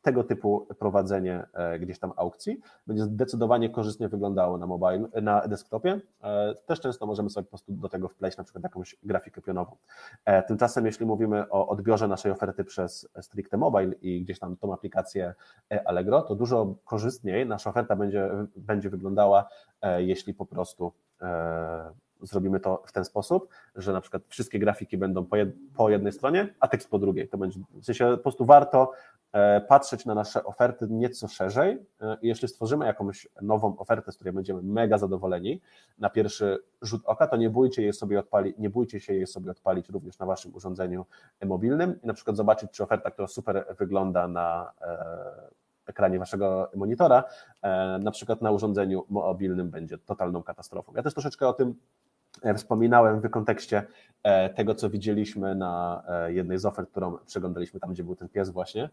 S2: tego typu prowadzenie e, gdzieś tam aukcji będzie zdecydowanie korzystnie wyglądało na mobile, na desktopie. E, też często możemy sobie po prostu do tego wpleść na przykład jakąś grafikę pionową. E, tymczasem jeśli mówimy o odbiorze naszej oferty przez stricte mobile i gdzieś tam tą aplikację Allegro, to dużo korzystniej nasza oferta będzie, będzie wyglądała, jeśli po prostu zrobimy to w ten sposób, że na przykład wszystkie grafiki będą po, jed, po, jednej stronie, a tekst po drugiej. To będzie, w sensie po prostu warto e, patrzeć na nasze oferty nieco szerzej e, i jeśli stworzymy jakąś nową ofertę, z której będziemy mega zadowoleni na pierwszy rzut oka, to nie bójcie, jej sobie odpalić, nie bójcie się jej sobie odpalić również na waszym urządzeniu mobilnym i na przykład zobaczyć, czy oferta, która super wygląda na e, ekranie waszego monitora, na przykład na urządzeniu mobilnym będzie totalną katastrofą. Ja też troszeczkę o tym E, wspominałem w kontekście e, tego, co widzieliśmy na e, jednej z ofert, którą przeglądaliśmy tam, gdzie był ten pies właśnie,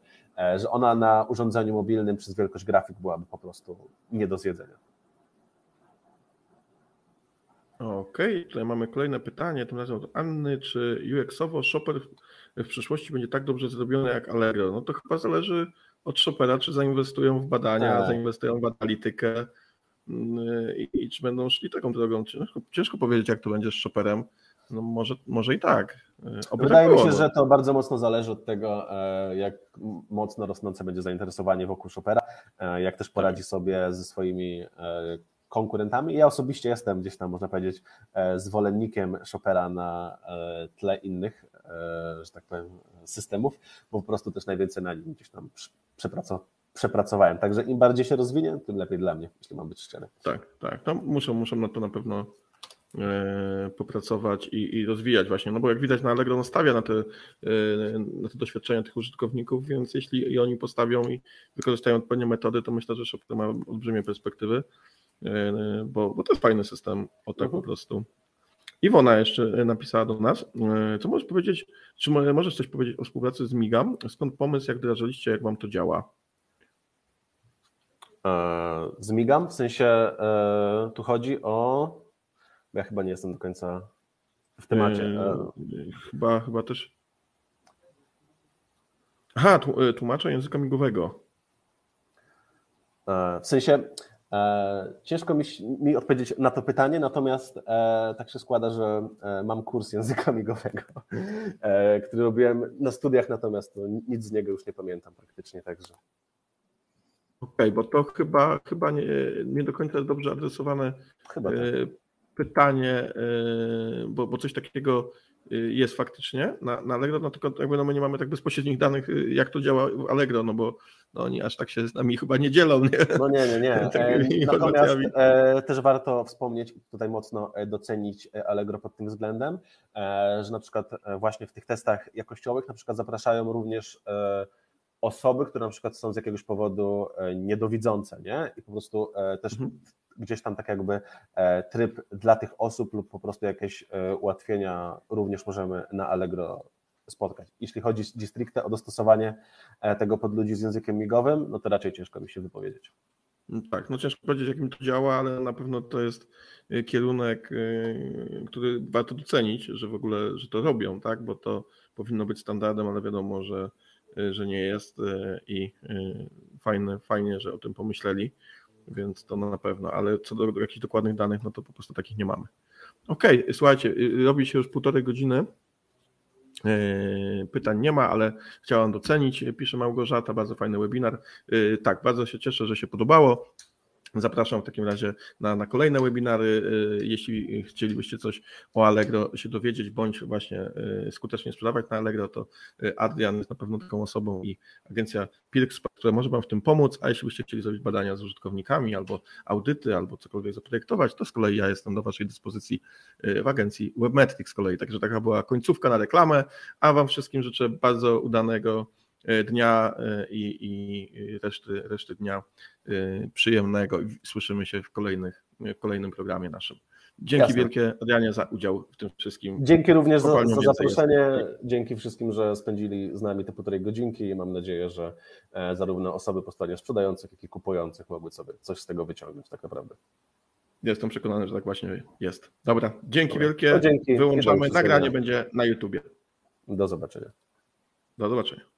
S2: że ona na urządzeniu mobilnym przez wielkość grafik byłaby po prostu nie do zjedzenia.
S1: Okej, okay, tutaj mamy kolejne pytanie, tym razem od Anny. Czy UX-owo Shopper w przyszłości będzie tak dobrze zrobiony jak Allegro? No to chyba zależy od Shoppera, czy zainwestują w badania, tak. zainwestują w analitykę, i, i czy będą szli taką drogą. Ciężko, ciężko powiedzieć, jak to będzie z Chopperem. No może, może i tak.
S2: Oby Wydaje tak mi się, że to bardzo mocno zależy od tego, e, jak mocno rosnące będzie zainteresowanie wokół Chopera, e, jak też poradzi tak. sobie ze swoimi e, konkurentami. Ja osobiście jestem gdzieś tam, można powiedzieć, zwolennikiem Chopera na tle innych, że tak powiem, systemów, bo po prostu też najwięcej na nim gdzieś tam przepracował przepracowałem. Także im bardziej się rozwinie, tym lepiej dla mnie, jeśli mam być szczery.
S1: Tak, tak. No, muszą, muszą na to na pewno e, popracować i, i, rozwijać właśnie, no bo jak widać na Allegro nastawia na te, e, na te doświadczenia tych użytkowników, więc jeśli i oni postawią i wykorzystają odpowiednie metody, to myślę, że Shopper ma olbrzymie perspektywy, e, bo, bo to jest fajny system, o tak uh -huh. po mhm. prostu. Iwona jeszcze napisała do nas. Co możesz powiedzieć, czy możesz coś powiedzieć o współpracy z Migam? Skąd pomysł, jak wdrażaliście, jak wam to działa?
S2: E, zmigam, w sensie e, tu chodzi o. Ja chyba nie jestem do końca w temacie. E,
S1: chyba, chyba też. Aha, tłumacza języka migowego.
S2: W sensie ciężko mi, mi, odpowiedzieć na to pytanie, natomiast tak się składa, że mam kurs języka migowego, który robiłem na studiach, natomiast no, nic z niego już nie pamiętam praktycznie, także.
S1: Okej, okay, bo to chyba, chyba nie, nie do końca dobrze adresowane chyba tak. pytanie, e, bo, bo coś takiego y, jest faktycznie na, na Allegro, no tylko jakby no my nie mamy tak bezpośrednich danych, jak to działa w Allegro, no bo no oni aż tak się z nami chyba nie dzielą. Nie?
S2: No nie, nie, nie. E, Natomiast e, też warto wspomnieć, tutaj mocno e, docenić e, Allegro pod tym względem, e, że na przykład e, właśnie w tych testach jakościowych na przykład zapraszają również e, osoby, które na przykład są z jakiegoś powodu e, niedowidzące, nie? I po prostu e, też
S1: Mhm.
S2: gdzieś tam tak jakby e, tryb dla tych osób lub po prostu jakieś ułatwienia również możemy na Allegro spotkać. Jeśli chodzi stricte o dostosowanie tego pod ludzi z językiem migowym, no to raczej ciężko mi się wypowiedzieć.
S1: No Tak, no ciężko powiedzieć, jakim to działa, ale na pewno to jest kierunek, który warto docenić, że w ogóle, że to robią, tak, bo to powinno być standardem, ale wiadomo, że, że nie jest y, i y, fajne, fajnie, że o tym pomyśleli, więc to na pewno, ale co do, jakichś dokładnych danych, no to po prostu takich nie mamy. Okej, słuchajcie, y, robi się już półtorej godziny. Pytań nie ma, ale chciałam docenić, pisze Małgorzata, bardzo fajny webinar. Tak, bardzo się cieszę, że się podobało. Zapraszam w takim razie na, na kolejne webinary. Yy, Jeśli chcielibyście coś o Allegro się dowiedzieć, bądź właśnie yy, skutecznie sprzedawać na Allegro, to yy, Adrian jest na pewno taką osobą i agencja Pirx, która może Wam w tym pomóc. A jeśli byście chcieli zrobić badania z użytkownikami, albo audyty, albo cokolwiek zaprojektować, to z kolei ja jestem do Waszej dyspozycji w agencji Webmetrics z kolei. Także taka była końcówka na reklamę, a Wam wszystkim życzę bardzo udanego dnia e, i, i reszty, reszty dnia e, przyjemnego słyszymy się w, kolejnych, w kolejnym programie naszym. Dzięki
S2: Jasne.
S1: wielkie Adrianie za udział w tym wszystkim.
S2: Dzięki również za, za zaproszenie.
S1: jest.
S2: Dzięki wszystkim, że spędzili z nami te półtorej godzinki i mam nadzieję, że e, zarówno osoby po stronie sprzedających, jak i kupujących mogły sobie coś z tego wyciągnąć tak naprawdę.
S1: Jestem przekonany, że tak właśnie jest. Dobra, dzięki
S2: Dobra.
S1: wielkie.
S2: No dzięki.
S1: Wyłączamy. Nagranie będzie na YouTubie.
S2: Do zobaczenia.
S1: Do zobaczenia.